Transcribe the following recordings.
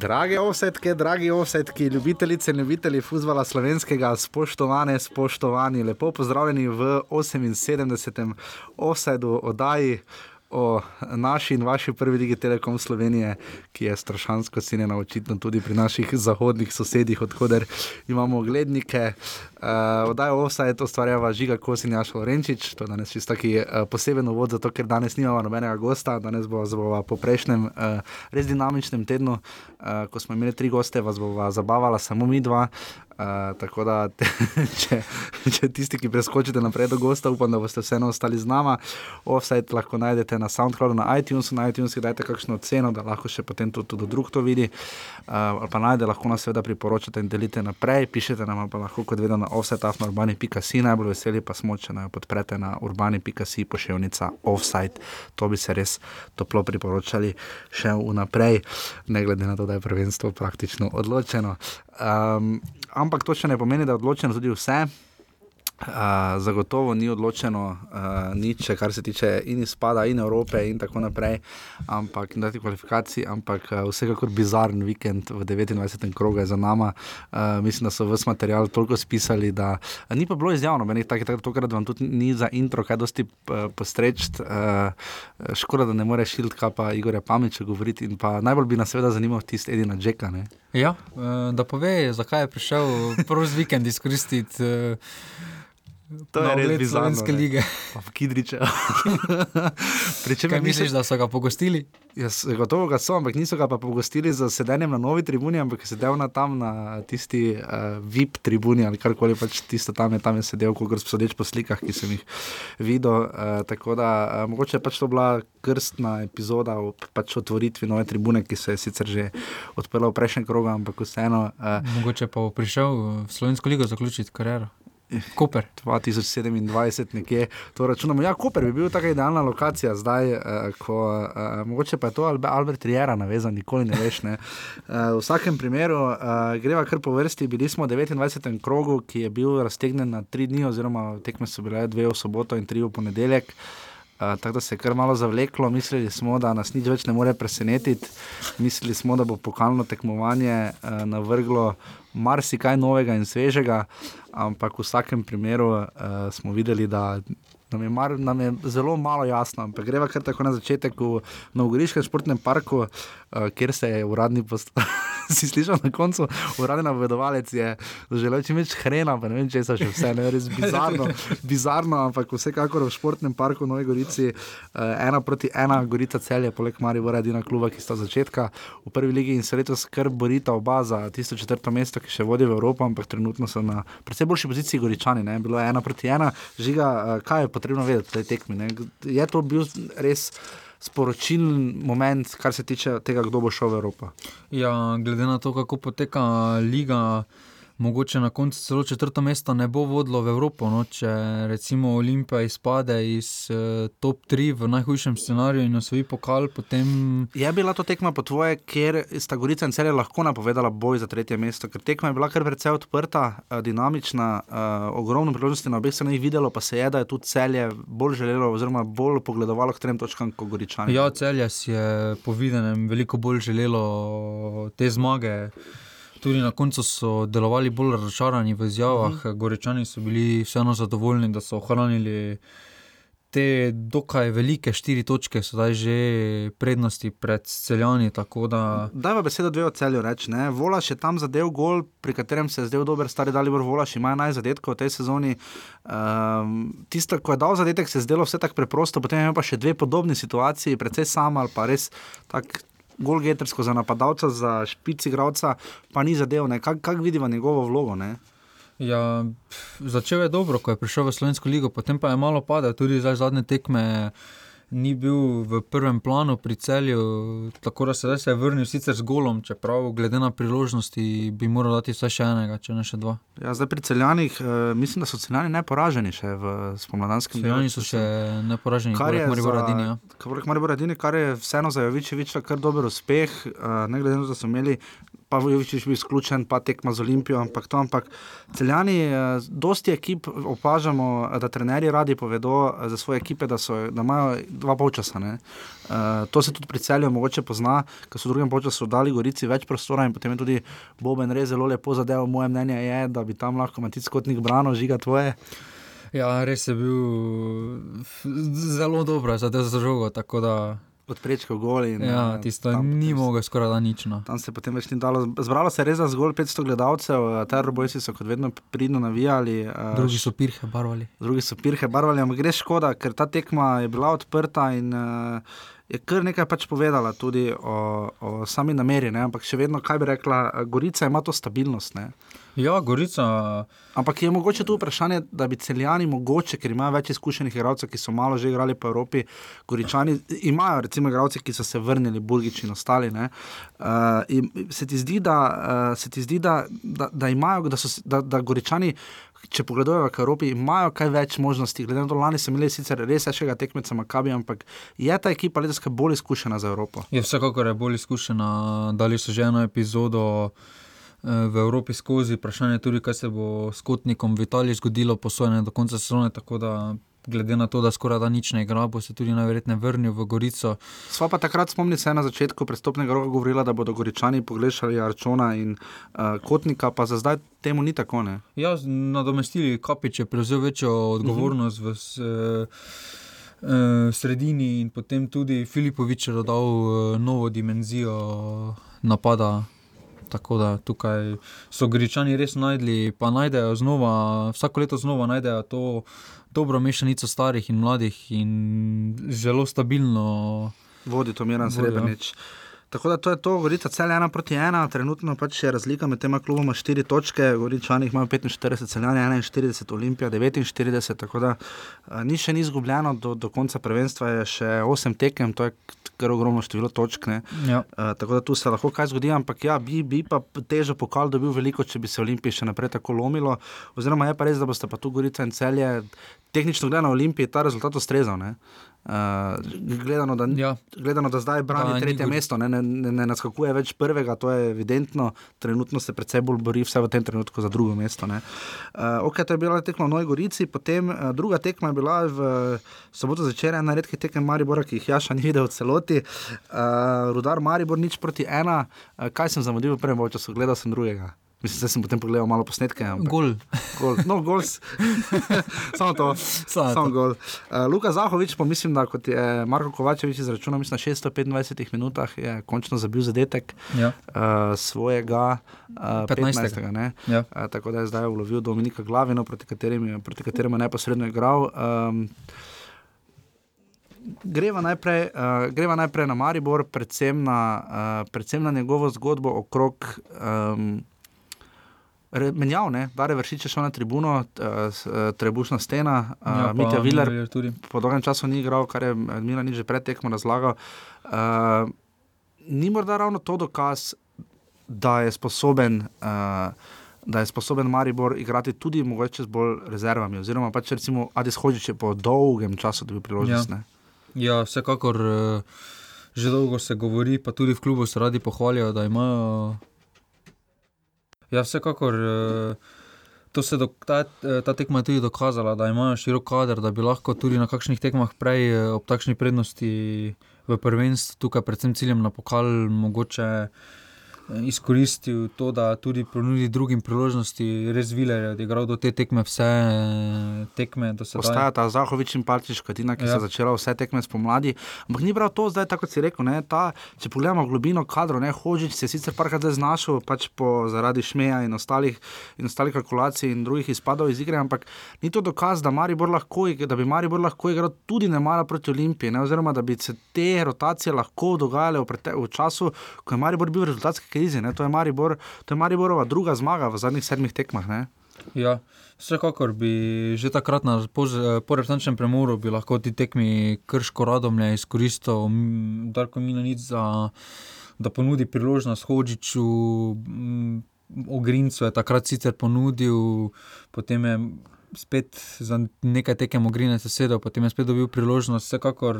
Drage osetke, dragi osetki, ljubitelice in ljubitelji futbola slovenskega, spoštovane, spoštovani, lepo pozdravljeni v 78. osedu oddaji o naši in vaši prvi Digi Telekom Slovenije, ki je strašansko cenjena, očitno tudi pri naših zahodnih sosedih, odkuder imamo glednike. Uh, Oddajo Offside ustvarjava Žiga Kosin Jašo Lorenčič, to je danes čisto uh, poseben uvod, zato ker danes nimamo nobenega gosta, danes bo zabava po prejšnjem uh, res dinamičnem tednu, uh, ko smo imeli tri goste, vas bova zabavala samo mi dva. Uh, tako da, te, če, če tisti, ki preskočite naprej do gosta, upam, da boste vseeno ostali z nama. Offside lahko najdete na SoundCloudu, na iTunesu, na iTunesu dajte kakšno ceno, da lahko še potem tudi, tudi drug to vidi. Uh, ali pa najde, lahko nas seveda priporočate in delite naprej, pišete nam pa lahko kot vedno na offside.urbani.si, najbolj veseli pa smo, če naj podprete na urbani.si pošiljnica offside. To bi se res toplo priporočali še vnaprej, ne glede na to, da je prvenstvo praktično odločeno. Um, ampak to še ne pomeni, da je odločeno tudi vse. Uh, zagotovo ni odločeno uh, nič, kar se tiče in izpada, in Evrope, in tako naprej, ampak in dati kvalifikacij, ampak uh, vsekakor bizaren vikend v 29. krogu je za nami. Uh, mislim, da so vse material toliko spisali, da uh, ni pa bilo izjavno, meni tako je, tokrat vam tudi ni za intro, kaj dosti uh, postreč. Uh, škoda, da ne more šilt, kaj pa Igor Pamič govoriti. In pa najbolj bi nas seveda zanimal tisti edina Džeka. Ne? Ja, da pove, zakaj je prišel prvi vikend izkoristiti. To je res bizarno. Slovenske lige. Pričem, Kaj misliš, da so ga pogostili? Jaz gotovo ga so, ampak niso ga pa pogostili za sedenjem na novi tribuni, ampak je sedel na tam na tisti uh, VIP tribuni ali karkoli pač tisto tam je, tam je sedel, kot sodeč po slikah, ki sem jih videl. Uh, tako da uh, mogoče je pač to bila krstna epizoda o pač otvoritvi nove tribune, ki se je sicer že odprla v prejšnjem krogu, ampak vseeno. Uh, mogoče pa bo prišel v Slovensko ligo zaključiti kariero. Koper. 2027, nekje to računamo. Ja, Koper bi bil tako idealna lokacija zdaj, uh, ko uh, mogoče pa je to Albert Riera navezan, nikoli ne veš. Ne. Uh, v vsakem primeru uh, greva kar po vrsti. Bili smo v 29. krogu, ki je bil raztegnjen na tri dni, oziroma tekme so bile dve v soboto in tri v ponedeljek. Uh, tako da se je kar malo zavleklo, mislili smo, da nas nič več ne more presenetiti, mislili smo, da bo pokalno tekmovanje uh, navrglo marsikaj novega in svežega, ampak v vsakem primeru uh, smo videli, da nam je, mar, nam je zelo malo jasno. Ampak greva kar tako na začetek v Novogoriškem športnem parku, uh, kjer se je uradni postavil. si slišal na koncu, uradni navedovalec je želel čim več hrena, pa ne vem, če se še vse, ne res bizarno, bizarno, ampak vsekakor v športnem parku Novi Gorici, uh, ena proti ena, Gorica celje, poleg Marija, vora edina kluba, ki sta začetka v prvi ligi in se letos skrb borita oba za tisto četrto mesto, ki še vodi v Evropo, ampak trenutno so na predvsej boljši poziciji Goričani, ne? bilo je ena proti ena, žiga, uh, kaj je potrebno vedeti v tej tekmi. Ne? Je to bil res sporočilen moment, kar se tiče tega, kdo bo šel v Evropo? Ja, glede na to, kako poteka liga mogoče na koncu celo četrto mesto ne bo vodilo v Evropo. No? Če recimo Olimpija izpade iz uh, top 3 v najhujšem scenariju in osvoji pokal, potem. Je bila to tekma po tvoje, kjer sta Gorica in Celje lahko napovedala boj za tretje mesto, ker tekma je bila kar precej odprta, uh, dinamična, uh, ogromno priložnosti na obeh straneh videlo, pa se je, da je tudi Celje bolj želelo, oziroma bolj pogledovalo k trem točkam kot Goričani. Ja, Celje si je po videnem veliko bolj želelo te zmage. Tudi na koncu so delovali bolj razočarani v izjavah, uh mhm. -huh. Gorečani so bili vseeno zadovoljni, da so ohranili te dokaj velike štiri točke, sedaj že prednosti pred celjani. Da... Daj pa besedo dve o celju reči. Volaš je tam zadev gol, pri katerem se je zdel dober, stari Dalibor Volaš ima naj zadetkov v tej sezoni. Um, Tisto, ko je dal zadetek, se je zdelo vse tako preprosto, potem ima pa še dve podobni situaciji, predvsej sam ali pa res tak golgetersko za napadalca, za špici igralca, pa ni zadev. Kako kak vidimo njegovo vlogo? Ne? Ja, začel je dobro, ko je prišel v Slovensko ligo, potem pa je malo padel, tudi zadnje tekme ni bil v prvem planu pri celju, tako da se zdaj se je vrnil sicer z golom, čeprav glede na priložnosti bi moral dati vse še enega, če ne še dva. Ja, zdaj pri celjanih, uh, mislim, da so celjani neporaženi še v spomladanskem letu. Celjani so še neporaženi, kar je Maribor Radini. Ja. Maribor Radini, kar je vseeno za Jovičeviča kar dober uspeh, uh, ne glede na to, da so imeli pa Vujovič bil izključen, pa tekma z Olimpijo, ampak to, ampak celjani, uh, dosti ekip opažamo, da trenerji radi povedo za svoje ekipe, da, so, da imajo dva polčasa. Uh, to se tudi pri celju mogoče pozna, ker so v drugem času dali Gorici več prostora in potem je tudi Boben res zelo lepo zadeval. Moje mnenje je, da bi tam lahko Matic Kotnik branil, žiga tvoje. Ja, res je bil zelo dober za te Odprečko goli. Ja, tisto ni mogel skoraj da nič. No. Tam se potem več ni dalo. Zbralo se je res za zgolj 500 gledalcev, terorboji so kot vedno pridno navijali. Drugi so pirhe barvali. Drugi so pirhe barvali, ampak gre škoda, ker ta tekma je bila odprta in je kar nekaj pač povedala tudi o, o sami nameri. Ne? Ampak še vedno, kaj bi rekla, Gorica ima to stabilnost. Ne? Ja, Gorica. Ampak je mogoče tu vprašanje, da bi celjani, mogoče, ker imajo več izkušenih igralcev, ki so malo že igrali po Evropi, Goričani imajo recimo igralce, ki so se vrnili, Bulgiči in ostali. Uh, in se ti zdi, da, uh, se ti zdi, da, da, da imajo, da so da, da Goričani če pogledajo v Evropi, imajo kaj več možnosti. Glede na to, lani so imeli sicer res večjega tekmeca, Makabi, ampak je ta ekipa letos bolj izkušena za Evropo. Je vsekakor je bolj izkušena, dali so že eno epizodo. Eh, v Evropi skozi, vprašanje je tudi, kaj se bo s Kotnikom v Italiji zgodilo, posojene do konca sezone. Tako da glede na to, da skoraj da nič ne igra, bo se tudi najverjetneje vrnil v Gorico. Sva pa takrat spomni se na začetku prestopnega roka govorila, da bodo Goričani pogrešali Arčona in uh, Kotnika, pa za zdaj temu ni tako. Ne? Ja, nadomestili Kapič je prevzel večjo odgovornost uh -huh. v. S, uh, Sredini in potem tudi Filipovič je dodal novo dimenzijo napada. Tako da tukaj so Gričani res najdli, pa najdejo znova, vsako leto znova najdejo to dobro mešanico starih in mladih, in zelo stabilno vodi to Miren Srebrenic. Tako da to je to, Gorica cel ena proti ena, trenutno pač je razlika med tema kluboma štiri točke, Goričani imajo 45, celjani 41, Olimpija 49, tako da a, ni še ni izgubljeno, do, do konca prvenstva je še 8 tekem, to je kar ogromno število točk. Ja. A, tako da tu se lahko kaj zgodi, ampak ja, bi, bi pa težo pokal dobil veliko, če bi se Olimpiji še naprej tako lomilo, oziroma je pa res, da boste pa tu Gorica in celje, tehnično gledano Olimpiji, ta rezultat ustrezal. Uh, gledano, da, ja. gledano, da zdaj brani da, tretje mesto, ne, ne, ne, ne naskakuje več prvega, to je evidentno. Trenutno se predvsej bolj bori, vse v tem trenutku, za drugo mesto. Uh, ok, to je bila tekma v Novi Gorici, potem uh, druga tekma je bila v soboto zvečer, ena redkih tekem Maribora, ki jih Jaša ni videl v celoti. Uh, Rudar Maribor, nič proti ena. Uh, kaj sem zamudil v prvem času, gledal sem drugega. Mislim, da sem potem pogledal malo posnetke. Gol. gol. No, gol. samo to. Samo, samo gol. Uh, Luka Zahovič, pa mislim, da kot je Marko Kovačevič izračunal, mislim, na 625 minutah je končno zabil zadetek ja. uh, svojega uh, 15. 15. Ja. Uh, tako da je zdaj ulovil Dominika Glavino, proti kateremu je neposredno igral. Um, Greva najprej, uh, greva najprej na Maribor, predvsem na, uh, predvsem na njegovo zgodbo okrog um, ne, da je vršiče šel na tribuno, uh, trebušna stena, uh, ja, Mitja Viler, po dolgem času ni igral, kar je Mila ni že pred tekmo razlagal. Uh, ni morda ravno to dokaz, da je sposoben. Uh, Da je sposoben Maribor igrati tudi z bolj rezervami, oziroma pa če recimo Adis Hočič po dolgem času dobil priložnost. Ja. ja, vsekakor že dolgo se govori, pa tudi v klubu se radi pohvalijo, da imajo Ja, vsekakor. Eh, se do, ta, eh, ta tekma je tudi dokazala, da imajo širok kader, da bi lahko tudi na kakšnih tekmah prej eh, ob takšni prednosti v prvenstvu, tukaj predvsem ciljem na pokal, mogoče izkoristil to, da tudi ponudi drugim priložnosti, res vile, da je igral do te tekme vse tekme. Ostaja ta Zahovič in Partiš, Katina, ki ja. so začela vse tekme spomladi. Ampak ni prav to, zdaj tako si rekel. Ne, ta, če pogledamo globino kadrov, ne hožič se sicer parkrat znašel, pač po, zaradi šmeja in ostalih, in ostalih kalkulacij in drugih izpadov iz igre, ampak ni to dokaz, da, lahko, da bi Maribor lahko igral tudi ne mara proti Olimpiji, ne, oziroma da bi se te rotacije lahko dogajale v, v času, ko je Maribor bil rezultatski krizi. To je, Maribor, to je Mariborova druga zmaga v zadnjih sedmih tekmah. Ne? Ja, vsekakor bi že takrat na porestančnem premoru lahko ti tekmi krško radomlje izkoristil, da da ponudi priložnost Hočiču. Ogrincu je takrat sicer ponudil, potem je spet za nekaj tekem ogrinec sedel, potem je spet dobil priložnost. Vsekakor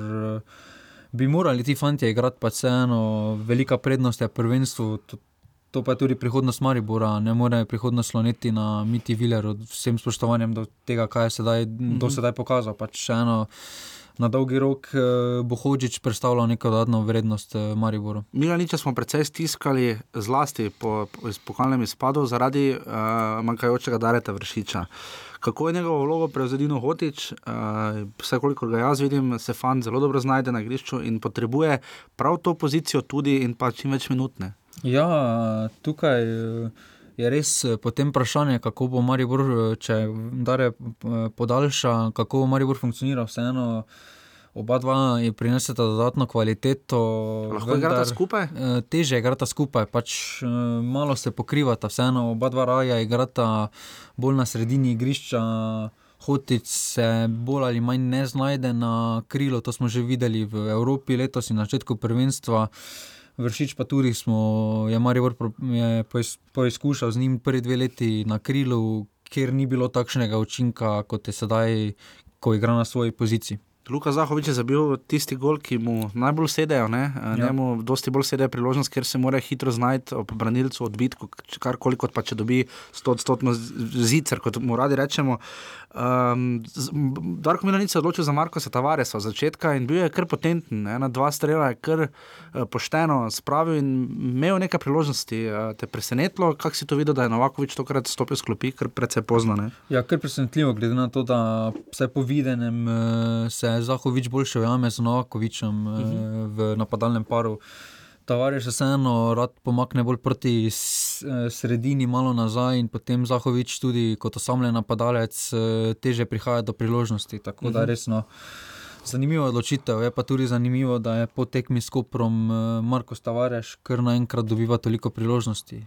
bi morali ti fanti igrati, pa vseeno, velika prednost je prvenstvo. to pa je tudi prihodnost Maribora. Ne more prihodnost sloniti na Miti Viler, vsem spoštovanjem do tega, kaj je sedaj, mm -hmm. do mhm. sedaj pokazal. Pač eno, na dolgi rok eh, bo Hočič predstavljal neko dodatno vrednost eh, Mariboru. Mi na nič smo precej stiskali, zlasti po, po izpokalnem izpadu, zaradi uh, manjkajočega Dareta Vršiča. Kako je njegovo vlogo prevzel Hočič, uh, vse koliko ga jaz vidim, se fan zelo dobro znajde na igrišču in potrebuje prav to pozicijo tudi in pa čim več minutne. Ja, tukaj. Uh je res eh, potem vprašanje, kako bo Maribor, eh, če dare eh, podaljša, kako bo Maribor funkcioniral. Vseeno, oba dva je prinesla dodatno kvaliteto. Lahko igrata skupaj? Teže igrata skupaj, pač malo se pokrivata, vseeno oba dva raja igrata bolj na sredini igrišča. Hotic se bolj ali manj ne znajde na krilo, to smo že videli v Evropi letos in na začetku prvenstva. Vršič pa tudi smo, je Marijo poizkušal z njim prvi dve leti na krilu, kjer ni bilo takšnega učinka, kot je sedaj, ko igra na svoji poziciji. Luka Zahovič je zabil tisti gol, ki mu najbolj sedejo. Ja. Njemu dosti bolj sedejo priložnost, ker se mora hitro znajti ob branilcu odbitku, kar koliko pa če dobi 100-odstotno zicer, kot mu radi rečemo. Um, Darko Milanic se je odločil za Marko Tavaresa od začetka in bil je kar potenten. Ne? Na dva strela je kar uh, pošteno spravil in imel nekaj priložnosti. Uh, te presenetilo, kako si to videl, da je Novakovič tokrat stopil s klopi, kar precej pozno. Ne? Ja, kar presenetljivo, glede na to, da vse po videnem uh, se Zahovič boljše ujame z Novakovičem uh -huh. uh, v napadalnem paru. Tavares se vseeno rad pomakne bolj proti eh, sredini, malo nazaj, in potem Zahovič tudi kot osamljen napadalec eh, teže prihaja do priložnosti. Tako uh -huh. da mhm. resno. Zanimivo je odločitev, je pa tudi zanimivo, da je po tekmi s Koprom Marko Stavareš kar naenkrat dobiva toliko priložnosti.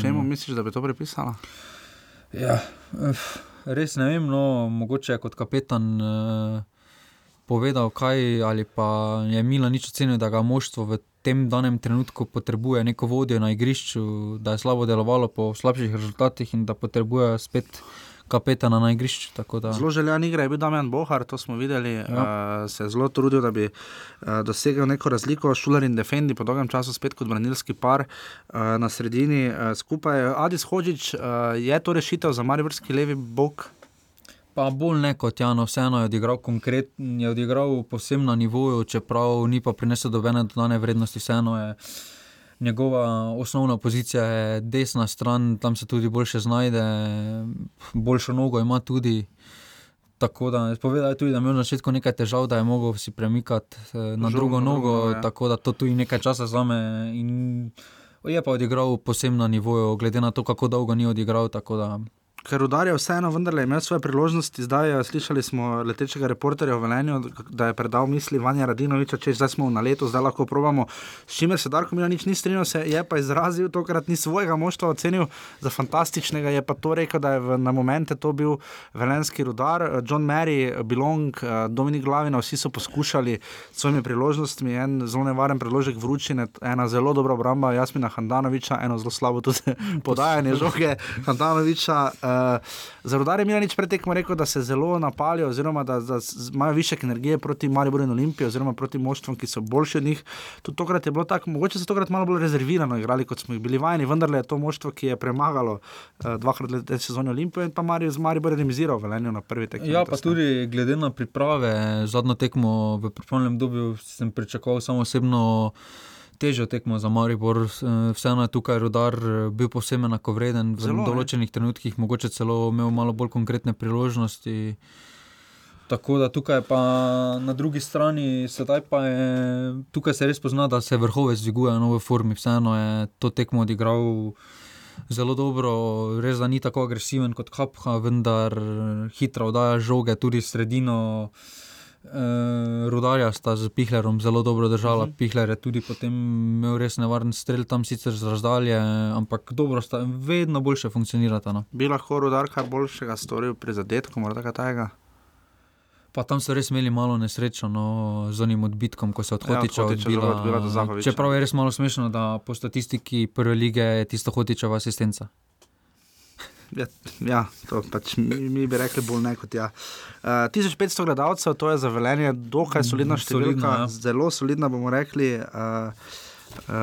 Če mu misliš, da bi to pripisala? Ja, res ne vem, no, mogoče je kot kapetan. Uh, povedal, kaj ali pa je Mila nič ocenil, da ga moštvo v tem danem trenutku potrebuje neko vodjo na igrišču, da je slabo delovalo po slabših rezultatih in da potrebuje spet. Kapetana na igrišču. Zelo željen igra je bil Damien Bohar, to smo videli. Ja. Uh, se je zelo trudil, da bi uh, dosegel neko razliko. Šuler in Defendi, po dolgem času spet kot branilski par uh, na sredini uh, skupaj. Adis Hodžič, uh, je to rešitev za Marivrski levi bok? Pa bolj ne kot Jan, vseeno je odigral konkretno, je odigral posebno na nivoju, čeprav ni pa prinesel dobene dodane vrednosti. Vseeno je njegova osnovna pozicija je desna stran, tam se tudi boljše znajde, boljšo nogo ima tudi. Tako da povedal je tudi, da je imel na začetku nekaj težav, da je mogel si premikati eh, na Žal, drugo nogo, nogo ja. tako da to tudi nekaj časa zame. Je pa odigral posebno na nivoju, glede na to, kako dolgo ni odigral ker udarja vseeno, vendar je imel svoje priložnosti. Zdaj slišali smo letečega reporterja v Velenju, da je predal misli Vanja Radinoviča, če zdaj smo na letu, zdaj lahko probamo. S čimer se Darko Mila nič ni strinjal, se je pa izrazil, tokrat ni svojega moštva ocenil za fantastičnega, je pa to rekel, da je v, na momente to bil velenski rudar. John Mary, Bilong, Dominik Glavina, vsi so poskušali s svojimi priložnostmi, en zelo nevaren priložek vročine, ena zelo dobra obramba Jasmina Handanoviča, eno zelo slabo tudi podajanje žoge Handanoviča. Uh, za rodare mi je nič pretekmo rekel, da se zelo napalijo, oziroma da, da imajo više energije proti Mariboru in Olimpiji, oziroma proti moštvom, ki so boljši od njih. Tudi tokrat je bilo tako, mogoče so tokrat malo bolj rezervirano igrali, kot smo jih bili vajeni, vendar je to moštvo, ki je premagalo uh, dvakrat v sezoni Olimpije in pa Marijo z Mariborom remisiralo v Lenju na prvi tekmi. Ja, pa tudi glede na priprave, zadnjo tekmo v pripravljenem dobu sem pričakoval samo osebno težjo tekmo za Maribor, eh, vseeno je tukaj rodar eh, bil posebej enakovreden v Zelo, določenih ne. trenutkih, mogoče celo imel malo bolj konkretne priložnosti. Tako da tukaj pa na drugi strani, sedaj pa je tukaj se res pozna, da se vrhove zdviguje na nove formi. Vseeno je to tekmo odigral zelo dobro, res da ni tako agresiven kot Hapha, vendar hitro oddaja žoge tudi sredino. Uh, rudarja sta z Pihlerom zelo dobro držala. Uh mhm. -huh. Pihler je tudi potem imel res nevaren strel, tam sicer z razdalje, ampak dobro sta, vedno boljše funkcionirata. No. Bi lahko rudar kaj boljšega storil pri zadetku, morda tega? Pa tam so res imeli malo nesrečo no, z onim odbitkom, ko se odhotiča ja, odbila. Čeprav je res malo smešno, da po statistiki prve lige je tisto hotičeva asistenca. Ja, ja to pač mi, mi bi rekli bolj ne kot ja. Uh, eh, 1500 gledalcev, to je za velenje, dokaj solidna številka, solidna, ja. zelo solidna bomo rekli. Uh, Uh,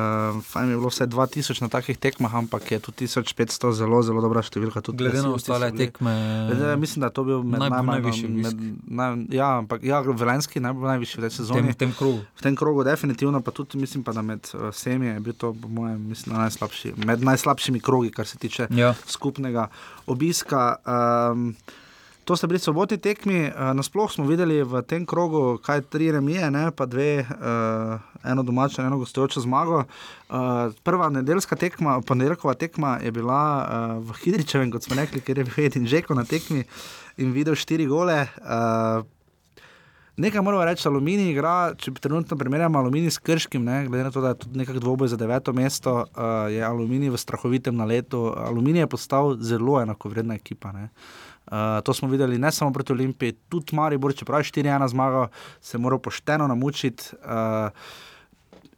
fajn je bilo vse 2000 na takih tekmah, ampak je tudi 1500 zelo, zelo dobra številka. Glede na ostale tekme. Glede, mislim, da je to bil med Najbolj najmanj- najvišji med, naj, ja, ampak ja, Velenski najbolj najvišji v tej v sezoni. tem, v tem krogu. V tem krogu, definitivno, pa tudi mislim, pa, da med uh, vsemi je bil to, po mojem, mislim, najslabši, med najslabšimi krogi, kar se tiče Ja. skupnega obiska. Um, to sta bili sobotni tekmi, uh, nasplošno smo videli v tem krogu, kaj tri remije, ne, pa dve, uh, eno domačo, eno gostujočo zmago. Uh, prva nedeljska tekma, ponedeljkova tekma je bila uh, v Hidričevem, kot smo rekli, ker je bil Edin Žeko na tekmi in videl štiri gole. Uh, Nekaj moramo reči, aluminij igra, če trenutno primerjamo aluminij s krškim, ne, glede na to, da je tudi nekako dvoboj za deveto mesto, uh, je aluminij v strahovitem naletu. Aluminij je postal zelo enakovredna ekipa. Ne. Uh, to smo videli ne samo proti Olimpiji, tudi Maribor, čeprav je 4-1 zmagal, se je moral pošteno namučiti. Uh,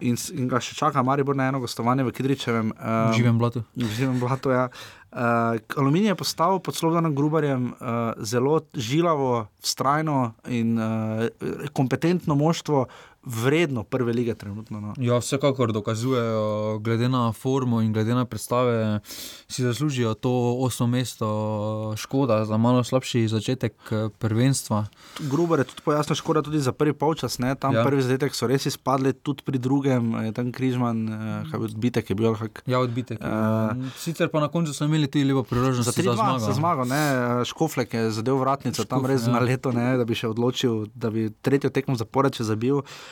In, in ga še čaka Maribor na eno gostovanje v Kidričevem. Um, živem blatu. živem blatu. Ja. Uh, aluminij je postal pod Slovenijem Grubarjem uh, zelo žilavo, vztrajno in uh, kompetentno moštvo, vredno prve lige trenutno. No. Ja, vsekakor dokazujejo, glede na formo in glede na predstave, si zaslužijo to osmo mesto. Škoda za malo slabši začetek eh, prvenstva. Grubar je tudi pojasnil, škoda tudi za prvi polčas. Ne? Tam ja. Prvi zadetek so res izpadli, tudi pri drugem, je tam Križman, uh, kaj odbitek, je bil kak. Ja, odbitek. Eh, Uh, Sicer pa na koncu so imeli tudi lepo priložnost Za za 3-2 zmago. za zmago, ne, Škoflek je zadev vratnico, tam Škoflek, res ja. na leto, ne, da bi še odločil, da bi tretjo tekmo zapored še zabil. Uh,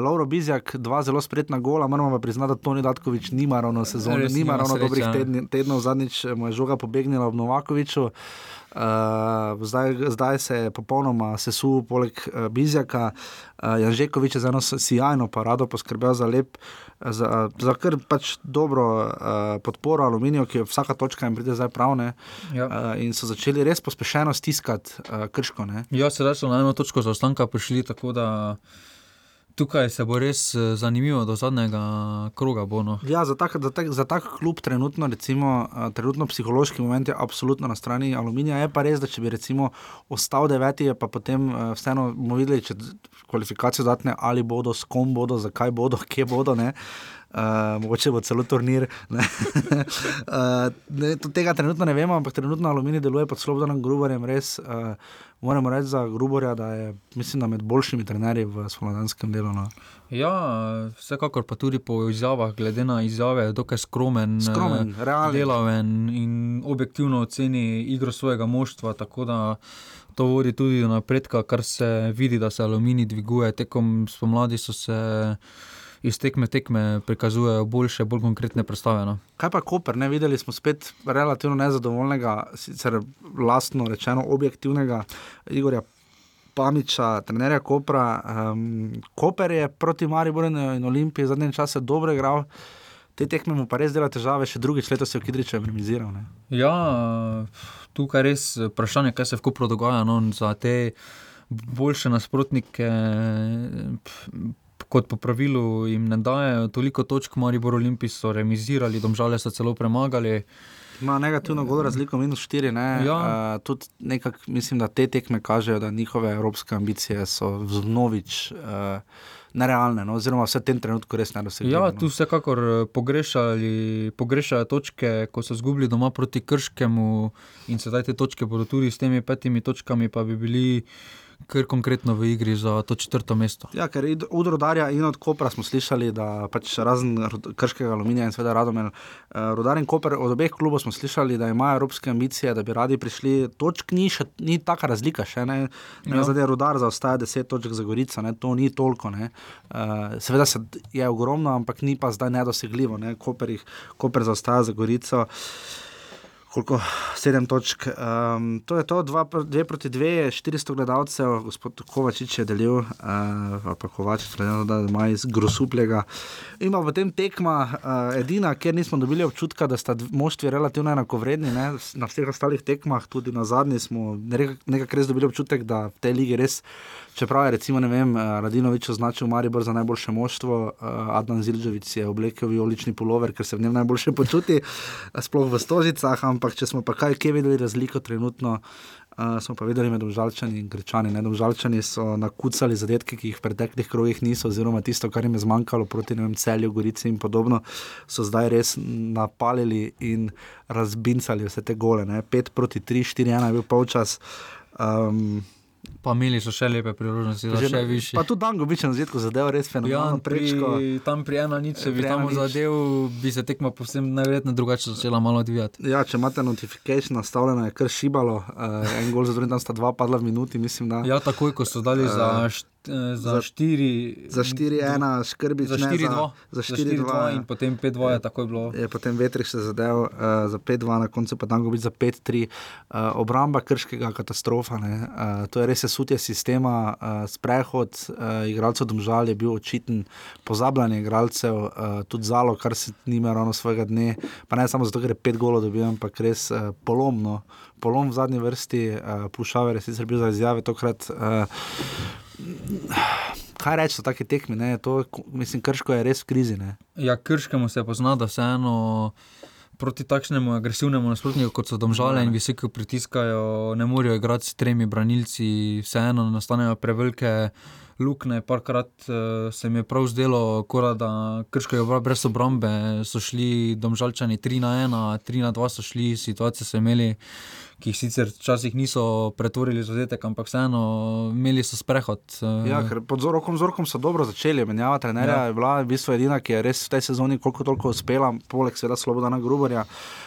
Lauro Bizjak, dva zelo spretna gola, moramo pa priznati, da Toni Datkovič nima ravno sezone, Res nima ravno sreče, dobrih tedni, tednov, zadnjič mu je žoga pobegnila ob Novakoviču. Uh, zdaj, zdaj se je popolnoma sesul, poleg uh, Bizjaka. Uh, Janžekovič je za eno sjajno parado poskrbel za lep, za, za kar pač dobro uh, podporo aluminiju, ki je vsaka točka jim pride zdaj prav. Ne? Ja. Uh, in so začeli res pospešeno stiskati uh, krško. Ne? Ja, sedaj so na eno točko zaostanka prišli, tako da tukaj se bo res eh, zanimivo do zadnjega kroga. Bo, no. Ja, za tak, za, tak, za tak klub trenutno, recimo, uh, trenutno psihološki moment je absolutno na strani aluminija. Je pa res, da če bi recimo ostal deveti, pa potem uh, vseeno bomo videli, če kvalifikacije dodatne ali bodo, s kom bodo, zakaj bodo, kje bodo. Ne? Uh, mogoče bo celo turnir. Ne? uh, ne, tega trenutno ne vemo, ampak trenutno aluminij deluje pod Slobodanom Grubarjem. Res uh, moramo reči za Grubarja, da je mislim, da med boljšimi trenerji v slovenskem delu. No. Ja, vsekakor pa tudi po izjavah, glede na izjave, dokaj skromen, eh, Skromen, realen. delaven in objektivno oceni igro svojega moštva. Tako da to vodi tudi do napredka, kar se vidi, da se aluminij dviguje. Tekom spomladi so se iz tekme tekme prikazujejo boljše, bolj konkretne predstave. No. Kaj pa Koper, ne videli smo spet relativno nezadovoljnega, sicer lastno rečeno objektivnega Igorja Pamiča, trenerja Kopra. Um, Koper je proti Mariboru in Olimpiji zadnje čase dobro igral. Te tekme mu pa res dela težave, še drugič letos se je v Kidričevu remiziral. Ne. Ja, tukaj je res vprašanje, kaj se v Kopru dogaja. No, za te boljše nasprotnike, kot po pravilu, jim ne dajo toliko točk, Maribor Olimpij so remizirali, domžale so celo premagali. Ima negativno gol razliko, minus 4. Ne. Ja. Uh, tudi nekak, mislim, da te tekme kažejo, da njihove evropske ambicije so vnovič uh, nerealne, no, oziroma vse v tem trenutku res ne dosegajo. Ja, tu vsekakor eh, pogrešali, pogrešajo točke, ko so izgubili doma proti Krškemu in sedaj te točke bodo tudi s temi petimi točkami, pa bi bili kar konkretno v igri za to četrto mesto. Ja, ker od rodarja in od Kopra smo slišali, da pač razen krškega aluminija in seveda Radomen, uh, rodar in Koper, od obeh klubov smo slišali, da imajo evropske ambicije, da bi radi prišli. Točk ni, še, ni taka razlika, še ne. ne Ja. Zadnji rodar zaostaja 10 točk za Gorico, ne, to ni toliko. Ne. Uh, seveda se je ogromno, ampak ni pa zdaj nedosegljivo. Ne. Koper, jih, Koper zaostaja za Gorico. Koliko? Sedem točk. Um, to je to, dva, dve proti dve, 400 gledalcev, gospod Kovačič je delil, uh, ali pa Kovačič, na to, da ima iz grosuplega. In pa v tem tekma, uh, edina, kjer nismo dobili občutka, da sta moštvi relativno enakovredni, ne? na vseh ostalih tekmah, tudi na zadnji smo nekak- nekako res dobili občutek, da v tej ligi res. Čeprav je recimo, ne vem, eh, Radinovič označil Maribor za najboljše moštvo, uh, Adnan Zildžovic je oblekel vijolični pulover, ker se v njem najboljše počuti, eh, sploh v Stožicah, ampak če smo pa kaj, kje videli razliko trenutno, uh, smo pa videli med Domžalčani in Grečani. Ne? Domžalčani so nakucali zadetke, ki jih v preteklih krogih niso, oziroma tisto, kar jim je zmanjkalo proti vem, celju, Gorici in podobno, so zdaj res napalili in razbincali vse te gole. Ne? 5 proti 3, 4, 1 je bil polčas. Um, Pa imeli so še lepe priložnosti, da še više. Pa tudi Dango bi če na začetku zadev res fenomenalno. Ja, pri, tam pri ena nič, če bi tam zadev, bi se tekma povsem najverjetneje drugače začela malo odvijati. Ja, če imate notifikation nastavljeno, je kar šibalo, uh, en gol za drugim, tam sta dva padla v minuti, mislim. Da. Ja, takoj, ko so dali uh, za Eh, za 4, za 4, 1, skrbi za 4, 2, za 4, 2, 2 in potem 5, 2 je tako bilo. Je potem vetrih se zadev uh, za 5, 2, na koncu pa tam gobi za 5, 3. Uh, obramba krškega katastrofa, uh, to je res sutje sistema, uh, sprehod uh, igralcev domžal je bil očiten, pozabljanje igralcev, uh, tudi zalo, kar se nima ravno svojega dne, pa ne samo zato, ker je 5 golo dobil, ampak res uh, polomno. Polom v zadnji vrsti, uh, Plušaver je sicer bil za izjave tokrat. Uh, kaj reči o takih tekmih? Mislim, krško je res v krizi. Ne? Ja, krškemu se pozna, da vseeno. Proti takšnemu agresivnemu nasprotniku, kot so domžale in visoki pritiskajo, ne morejo igrati s tremi branilci, vseeno nastanejo prevelike luknje. Parkrat uh, se mi je prav zdelo, kora, da krško je brez obrambe, so šli domžalčani 3 na 1, 3 na 2 so šli, situacije so imeli ki jih sicer včasih niso pretvorili za zadetek, ampak vseeno imeli so sprehod. Eh. Ja, pod rokom z rokom so dobro začeli, menjava trenerja ja. je bila v bistvu edina, ki je res v tej sezoni koliko toliko uspela, poleg seveda Slobodana Grubarja.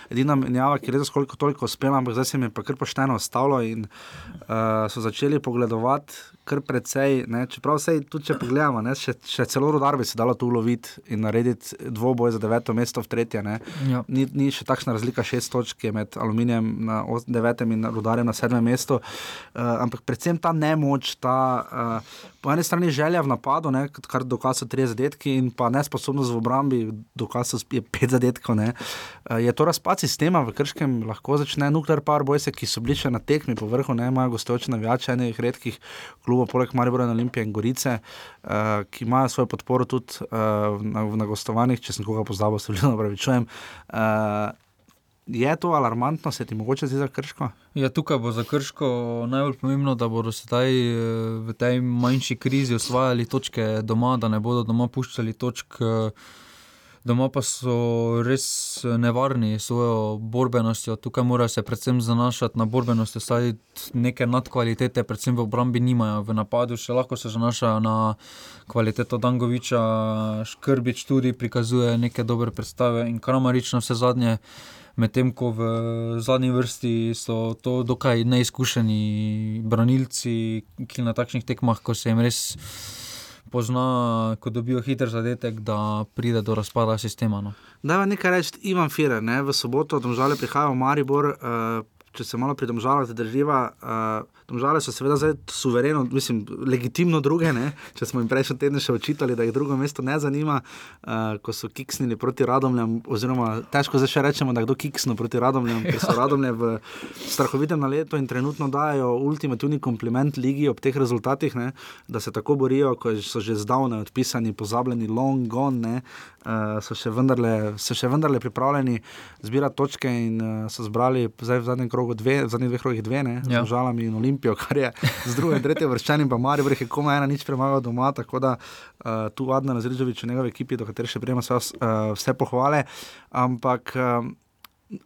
Edina menjava, ki je res koliko toliko uspela, ampak zdaj se jim je pa kar pošteno ostalo in uh, so začeli pogledovati kar precej. Ne, čeprav se tudi, če pogledamo, ne, še, še celo rodar bi se dalo tu uloviti in narediti dvoboj za deveto mesto v tretje. Ja. Ni, ni še takšna razlika, šest točk med aluminijem na devetem in rodarjem na sedmem mestu. Uh, ampak predvsem ta nemoč, ta uh, po eni strani želja v napadu, ne, kar dokazujejo tri zadetki, in pa nesposobnost v obrambi, dokazujejo pet zadetkov. Ne. Uh, je to razpad sistema v Krškem, lahko začne nuklear power boys, ki so bili še na tekmi po vrhu, ne imajo gostujoče navijače enih redkih klubov klubov, poleg Maribora in Olimpije in Gorice, uh, ki imajo svojo podporo tudi uh, na, na gostovanjih, če sem koga pozabil, se vedno pravičujem. Uh, je to alarmantno, se ti mogoče zdi za krško? Ja, tukaj bo za krško najbolj pomembno, da bodo sedaj v tej manjši krizi osvajali točke doma, da ne bodo doma puščali točk. Uh, doma pa so res nevarni s svojo borbenostjo. Tukaj morajo se predvsem zanašati na borbenost, saj neke nadkvalitete, predvsem v obrambi, nimajo. V napadu še lahko se zanašajo na kvaliteto Dangoviča, Škrbič tudi prikazuje neke dobre predstave in Kramarič na vse zadnje. Medtem ko v zadnji vrsti so to dokaj neizkušeni branilci, ki na takšnih tekmah, ko se jim res pozna, ko dobijo hiter zadetek, da pride do razpada sistema. No. Da, nekaj reči, Ivan Firer, ne? v soboto, domžale prihajajo v Maribor, uh, če se malo pri domžalah zadrživa. Uh, Domžale so seveda zdaj suvereno, mislim, legitimno druge. Ne? Če smo jim prejšnji teden še očitali, da jih drugo mesto ne zanima, uh, ko so kiksnili proti Radomljam, oziroma težko zdaj še rečemo, da kdo kiksno proti Radomljam, ker so Radomlje v strahovitem naletu in trenutno dajo ultimativni kompliment ligi ob teh rezultatih, ne? da se tako borijo, ko so že zdavne odpisani, pozabljeni, long gone, uh, so, še vendarle, so še vendarle pripravljeni zbirati točke in uh, so zbrali zdaj v zadnjem krogu dve, v zadnjih dveh krogih dve, ne? z ja. žalami in olimpijami. Olimpijo, kar je z druge in tretje vrščanim, pa Marijo je komaj ena nič premagal doma, tako da uh, tu Adna Razredovič v njegovi ekipi, do katere še prijema vse, uh, vse pohvale. Ampak uh,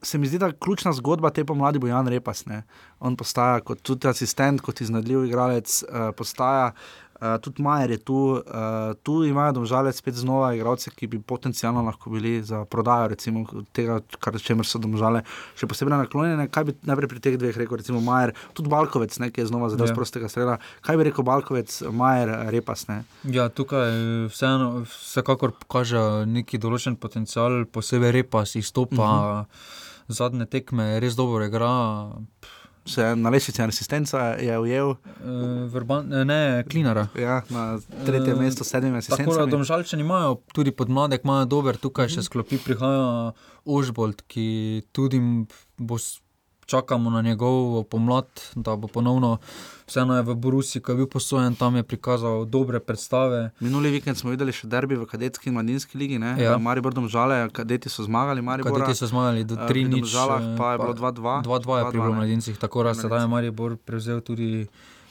se mi zdi, da ključna zgodba te pomladi bo Jan Repas. Ne? On postaja kot tudi asistent, kot iznadljiv igralec, uh, postaja. Uh, tudi Majer je tu, uh, tu imajo domžale spet znova igralce, ki bi potencialno lahko bili za prodajo, recimo tega, kar čemer so domžale še posebej naklonjene. Kaj bi najprej pri teh dveh rekel, recimo Majer, tudi Balkovec, ne, ki je znova zadel z ja. prostega strela. Kaj bi rekel Balkovec, Majer, Repas? Ne? Ja, tukaj vseeno, vsekakor kaže neki določen potencial, posebej Repas izstopa. Uh mhm. -huh. Zadnje tekme res dobro igra. Pff se na lesici asistenca je ujel. Uh, verban, ne, klinara. Ja, na tretjem uh, mestu, sedmim asistentom. Tako da domžalčani imajo tudi podmladek, imajo dober, tukaj še sklopi prihaja Ožbolt, ki tudi bo. čakamo na njegov pomlad, da bo ponovno. Vseeno je v Brusi, ko je bil posojen, tam je prikazal dobre predstave. Minuli vikend smo videli še derbi v kadetski in mladinski ligi. Ja. Maribor domžale, kadeti so zmagali. Maribora. Kadeti so zmagali do Eh, 3 pri nič. Domžalah eh, pa je bilo 2:2. 2-2 je pri 2:2, ne. mladincih, tako da sedaj je Maribor prevzel tudi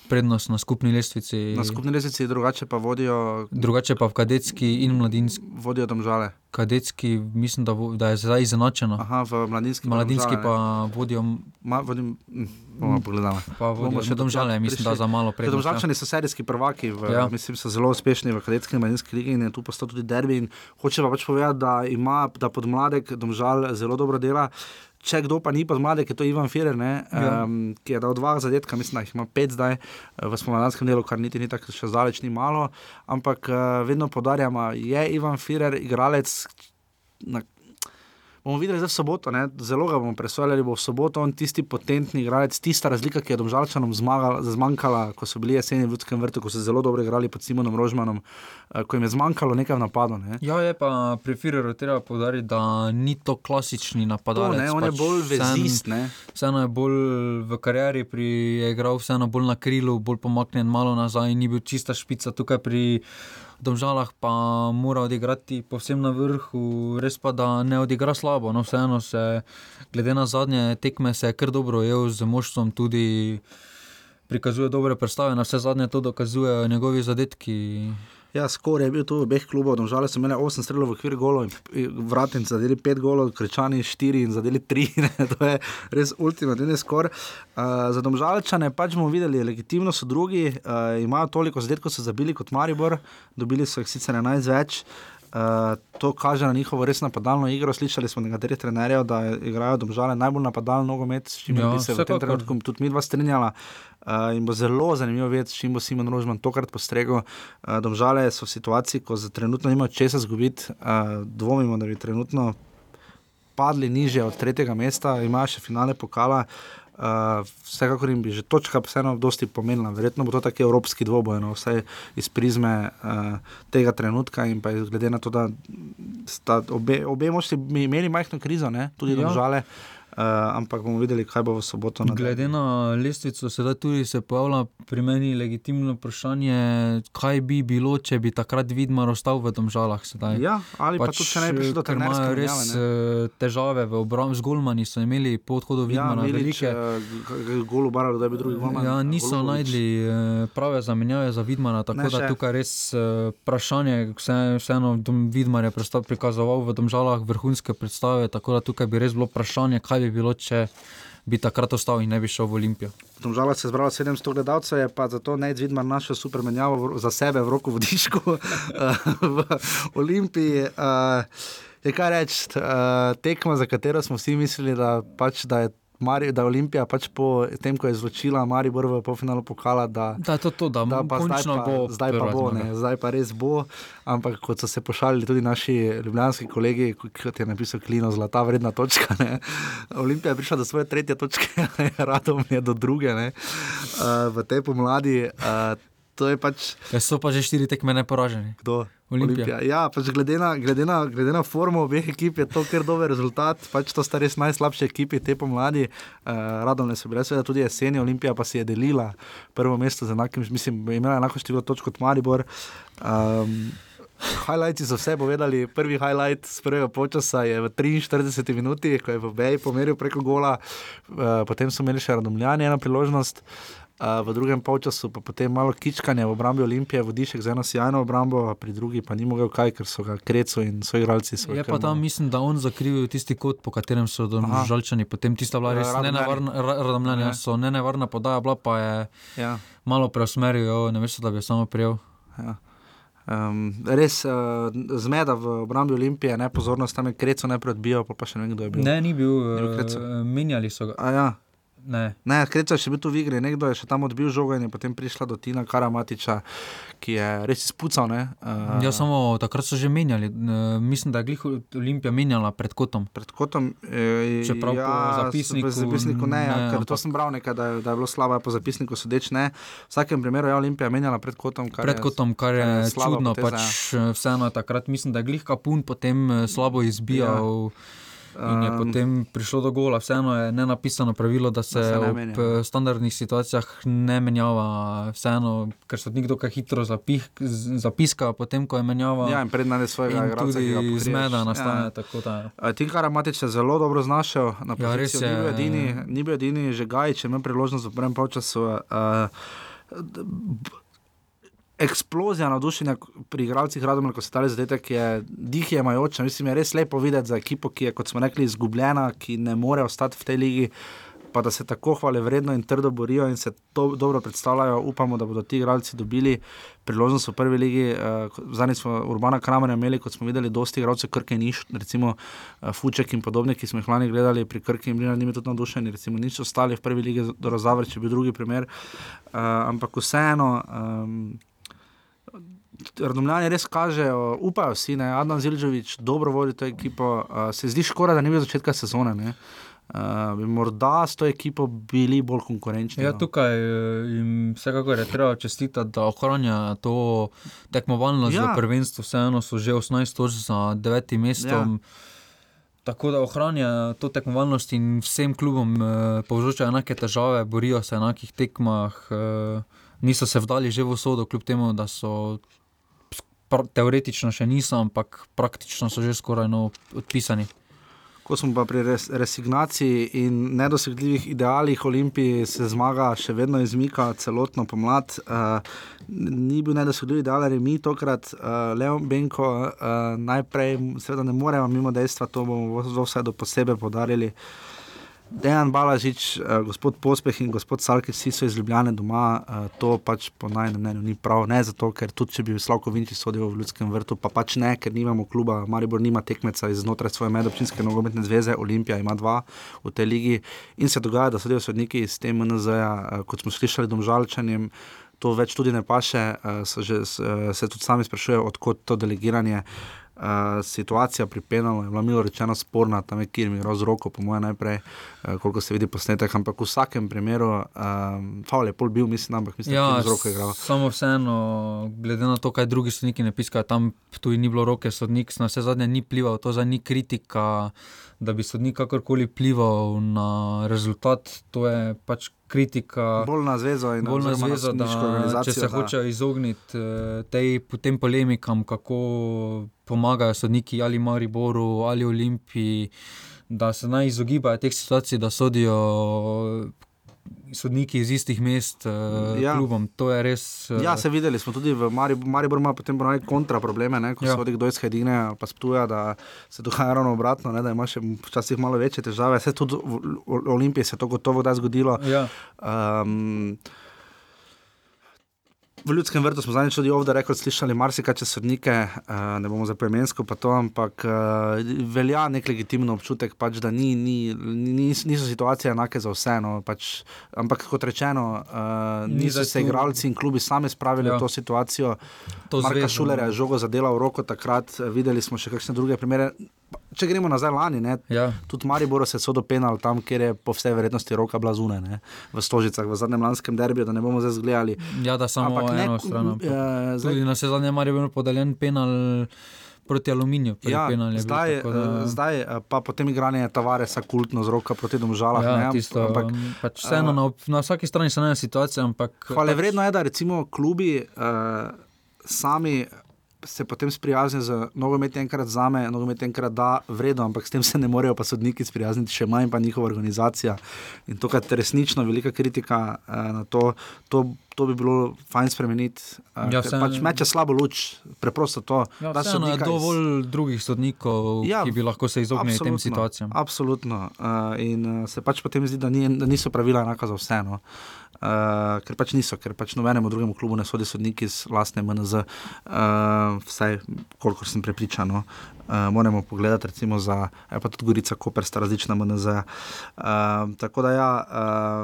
prednost na skupni lestvici. Na skupni lestvici drugače pa vodijo, Drugače pa v kadetski in mladinski. vodijo domžale. Kadetski, mislim, da, vo- da je zdaj izenačeno. Aha, v mladinski, Mladinski Domžale, pa vodijo. Ma, vodim, hm, bomo pogledali. pa Bomo vodijo še še domžale, mislim, da prišli. za malo prednost. ja. Domžalčani so serijski prvaki, v, Ja. mislim, so zelo uspešni v kadetski in mladinski ligi in je tu postal tudi derbi. Hoče pa pač povedati, da ima da podmladek Domžal zelo dobro dela. Če kdo pa ni podmladek, je to Ivan Firer, ne, Ja. um, ki je dal dva zadetka, mislim, da jih ima pet zdaj eh, v spomladanskem delu, kar niti ni tako še zdaleč ni malo. Ampak uh, vedno podarjamo, je Ivan Firer igralec. Na, bomo videli zdaj v soboto, ne? zelo ga bomo presojali, ali bo v soboto on tisti potentni igralec, tista razlika, ki je domžalčanom zmagala- zmanjkala, ko so bili jeseni v Ljudskem vrtu, ko so zelo dobro igrali pod Simonom Rožmanom, eh, ko jim je zmanjkalo nekaj v napadu. Ne? Ja, je pa pri Fireru treba povdariti, da ni to klasični To, napadalec. ne, on je pač bolj vseeno- vezist. Ne? Vseeno je bolj v karieri, pri, je igral vseeno bolj na krilu, bolj pomaknjen, malo nazaj, ni bil čista špica. Tukaj pri Domžalah pa mora odigrati povsem na vrhu, res pa da ne odigra slabo. No, vseeno se, glede na zadnje tekme, se je kar dobro ujel z moštvom, tudi prikazuje dobre predstave, na vse zadnje to dokazujejo njegovi zadetki. Ja, skoraj je bil tu v obeh klubov, domžale so imeli 8 strelov v okviru golov, vratni zadeli 5 golov, krečani 4 in zadeli 3. Ne, to je res ultimativni skor. Uh, za domžalčane pač bomo videli, legitimno so drugi, uh, imajo toliko zadetkov, so zabili kot Maribor, dobili so jih sicer 11 več. Uh, to kaže na njihovo res napadalno igro. Slišali smo nekaterih trenerjev, da igrajo domžale najbolj napadalen nogomet, s čimer Ja, bi se v tem trenutku tudi mi dva strinjala. Uh, in bo zelo zanimivo videti, s čim bo Simon Rožman tokrat postregel. Uh, domžale so v situaciji, ko za trenutno nimajo česa zgubiti. Uh, dvomimo, da bi trenutno padli niže od tretjega mesta, imajo še finale pokala. Uh, vsekakor jim bi že točka vseeno dosti pomenila. Verjetno bo to taki evropski dvoboj, no, vsaj iz prizme uh, tega trenutka in pa glede na to, da sta obe, obe mošti imeli majhno krizo, ne, tudi Ja. Ja. Uh, ampak bomo videli, kaj bo v soboto na Glede na lestvico, sedaj tudi se pojavlja pri meni legitimno vprašanje, kaj bi bilo, če bi takrat Vidmar ostal v Domžalah. Sedaj. Ja, ali pač, pa tudi, če ne bi prišlo do ker trenerske imajo res menjave, eh, težave v obrambi, z Golmani so imeli po odhodu Ja, Vidmara Milič, velike. uh, golu baralo, da bi drugi gol. Ja, niso najdli eh, prave zamenjave za Vidmana, tako Ne da še. tukaj res eh, vprašanje, vse, vseeno Vidmar je prikazoval v Domžalah vrhunske predstave, tako da tukaj bi res bilo vprašanje, kaj bi bilo, če bi takrat ostal in ne bi šel v Olimpijo. Domžala se je zbralo 700 gledalcev, je pa zato Nec Vidmar našel super menjavo za sebe v roku vodiščku v Olimpiji. Uh, je kaj reči, uh, tekma, za katero smo vsi mislili, da, pač, da je. Mari, da je Olimpija pač po tem, ko je izločila Maribor v polfinalu pokala, da, Da, je to, to, da, da pa zdaj pa, bo. zdaj pa bo, ne, zdaj pa res bo. Ampak kot so se pošalili tudi naši ljubljanski kolegi, kot je napisal Klino, zlata vredna točka. Ne. Olimpija je prišla do svoje tretje točke, radom je do druge ne, uh, v tej pomladi. To je pač Ja, so pa že štiri tekme neporaženi. kdo. Olimpija. Ja, pač glede, na, glede, na, glede na formo obeh ekip je to kar dober rezultat. Pač to sta res najslabše ekipi te pomladi. Uh, Radovne so bile, seveda tudi jeseni, Olimpija pa si je delila prvo mesto z enakim, mislim, imela enako število točk kot Maribor. Um, Highlighti so vse povedali. Prvi highlight z prvega počasa je v 43 minuti, ko je v Beji pomeril preko gola, uh, potem so imeli še radomljanje eno priložnost. Uh, v drugem polčasu pa potem malo kičkanja v obrambi Olimpije, vodišek za eno sjajno obrambo, pri drugi pa ni mogel kaj, ker so ga krecu in so Je kar pa tam, malo- mislim, da on zakrivil tisti kot, po katerem so domžalčani, potem tista bila res Ja, nenevarna, ra- radomljanja, Ja. so nenevarna podaja, bila pa je Ja, malo preusmeril, jo, ne veš, da bi jo samo prijel. ja. Um, res uh, zmeda v obrambi Olimpije, ne pozornost tam je krecu najprej odbijal, pa, pa še ne vem, kdo je bil. Ne, ni bil, Ni bil Krecu? uh, menjali so ga. A ja. Ne. Ne, Kreca je bil tu v igri, nekdo je še tam odbil žogo in je potem prišla do Tina Karamatiča, ki je res izpucal. ne, Uh, Ja, samo takrat so že menjali. Uh, mislim, da je glih Olimpija menjala pred kotom. Pred kotom, eh, Čeprav po zapisniku po zapisniku ne, ja, ne, ker to ampak- sem bral nekaj, da, je- da je bilo slabo, po zapisniku sodeč ne. V vsakem primeru je Olimpija menjala pred kotom. kar Pred je- kotom, kar kar je je slaba čudno, poteza, pač eh, vseeno je takrat, mislim, da je glih kapun potem slabo izbijal. In je Um, potem prišlo do gola. Vseeno je ne napisano pravilo, da se, Da se ob menja. eh, standardnih situacijah ne menjava, vseeno, ker se nekdo kaj hitro zapih, zapiska, potem ko je menjava. Ja, in prednajde svojega igralca. ki tudi zmeda nastane. Ja. da- Uh, Tim Karamatič se zelo dobro znašel na Ja, poziciji. Ni bil edini, ni bil edini že Gajič, je imel priložnost v prvem polčasu. Uh, Eksplozija navdušenja pri igralcih Radomlja, ko so dali zadetek, je dih jemajoča. Mislim, je res lepo videti za ekipo, ki je, kot smo rekli, izgubljena, ki ne more ostati v tej ligi, pa da se tako hvale vredno in trdo borijo in se to dobro predstavljajo. Upamo, da bodo ti igralci dobili priložnost v prvi ligi. Uh, Zadnjič smo Urbana Kramerja imeli, kot smo videli, dosti igralcev Krke niš, recimo uh, Fuček in podobni, ki smo jih lani gledali pri Krki in bili nad njimi tudi navdušeni, recimo nič ostali v prvi ligi, do Rozavrč je bil drugi primer. Uh, ampak vseeno. Um, Radomljani res kažejo, upajo vsi, da je Adam Zilžovič dobro vodi to ekipo. Uh, se zdi škoda, da ni bilo začetka sezone. Ne? Uh, bi morda s to ekipo bili bolj konkurenčni. Ja, no. tukaj eh, jim vsekakor je treba čestitati, da ohranja to tekmovalnost ja. V prvenstvu. Vseeno so že 18 točk za devetim mestom. Ja. Tako da ohranja to tekmovalnost in vsem klubom eh, povzroča enake težave, borijo se v enakih tekmah, eh, niso se vdali že v sodo, kljub temu, da so teoretično še niso, ampak praktično so že skoraj no, odpisani. Ko smo pa pri res, resignaciji in nedosegljivih idealih Olimpiji, se zmaga še vedno izmika celotno pomlad. Uh, ni bil nedosegljiv ideal, ali mi tokrat, uh, Leon Benko, uh, najprej, seveda ne moremo mimo dejstva, to bomo vse do posebej podarili. Dejan Balažič, uh, gospod Pospeh in gospod Salki, vsi so iz Ljubljane doma, uh, to pač po najnem mnenju ni prav. Ne zato, ker tudi če bi Slavko Vinči sodel v Ljudskem vrtu, pa pač ne, ker nimamo kluba, Maribor nima tekmeca iznotraj svoje medobčinske nogometne zveze, Olimpija ima dva v tej ligi in se dogaja, da sodijo sodniki iz te MNZ-ja, uh, kot smo slišali, domžalčanjem. To več tudi ne paše, uh, že, eh, se tudi sami sprašujejo, odkot to delegiranje. Uh, situacija pri Penalu je bila milo rečeno sporna, tam je Kirmi z roko, po mojem, najprej, uh, koliko se vidi posnetek, ampak v vsakem primeru, um, Faul je pol bil, mislim, ampak mislim, da Ja, je z roko igral. samo vseeno, glede na to, kaj drugi sodniki ne piskajo, tam tudi ni bilo roke, sodnik na vse zadnje ni plival, to za ni kritika, da bi sodnik kakorkoli plival na rezultat, to je pač kritika. Bolj na zvezo in Bolj na zvezo, da sodniško če se da- hočejo izogniti eh, tej, tem polemikam, kako pomagajo sodniki ali Mariboru ali Olimpiji, da se naj izogibajo teh situacij, da sodijo sodniki iz istih mest, eh, Ja. klubom. To je res. eh, Ja, se videli smo tudi v Mariboru, Maribor ima potem ponavadi kontra probleme, ne, ko ja. Se vodi kdo iz Hedine ali pa sptuja, da se dogaja ravno obratno, ne, da ima še včasih malo večje težave. Se tudi v Olimpiji se je to gotovo kdaj zgodilo. Ja, Um, v ljudskem vrtu smo zadnjič tudi ovdje rekli, slišali marsikaj čez sodnike, uh, ne bomo za poimensko pa to, ampak uh, velja nek legitimno občutek, pač, da ni, ni, ni, niso situacije enake za vse. No, pač, ampak kot rečeno, uh, Ni niso se igralci in klubi sami spravili ja. V to situacijo. to Marka zvezo, Šulerja no. je žogo zadela v roko takrat, videli smo še kakšne druge primere. Če gremo nazaj lani, ne, Ja. Tudi Maribor se je sodo penal tam, kjer je po vsej verjetnosti roka bila zunaj, ne, v Stožicah, v zadnjem lanskem derbiju, da ne bomo zdaj zgledali. ja, da samo Ampak ne, eno stran. ampak eh, zdaj- Tudi na vse zadnje je bil podeljen penal proti aluminiju. prvi Ja, je bil, da- da... zdaj eh, pa potem igranje Tavaresa kultno z roka proti domžalah. Ja, ne, tisto, ampak, ampak, pač vseeno, na, na vsaki strani se najde situacija. Ampak, hvale pač, vredno je, da recimo klubi uh, sami se potem sprijaznijo z nogometom, enkrat za me, nogomet enkrat da vredno, ampak s tem se ne morejo pa sodniki sprijazniti, še manj pa njihova organizacija. In to, kar je resnično velika kritika uh, na to, to, to bi bilo fajn spremeniti. Uh, Ja, vseeno- pač meče slabo luč, preprosto to. Ja, da sodnika iz- dovolj drugih sodnikov, Ja, ki bi lahko se izognili tem situacijam. Absolutno. Uh, in uh, se pač potem zdi, da, ni, da niso pravila enaka za vse. No. Uh, ker pač niso, ker pač nobenemu drugemu klubu ne sodi sodniki iz lastne MNZ, uh, vsaj kolikor sem prepričan. No. Uh, moramo pogledati, recimo, za, ja, pa tudi Gorica, Koper, sta različna MNZ. Uh, tako da, ja,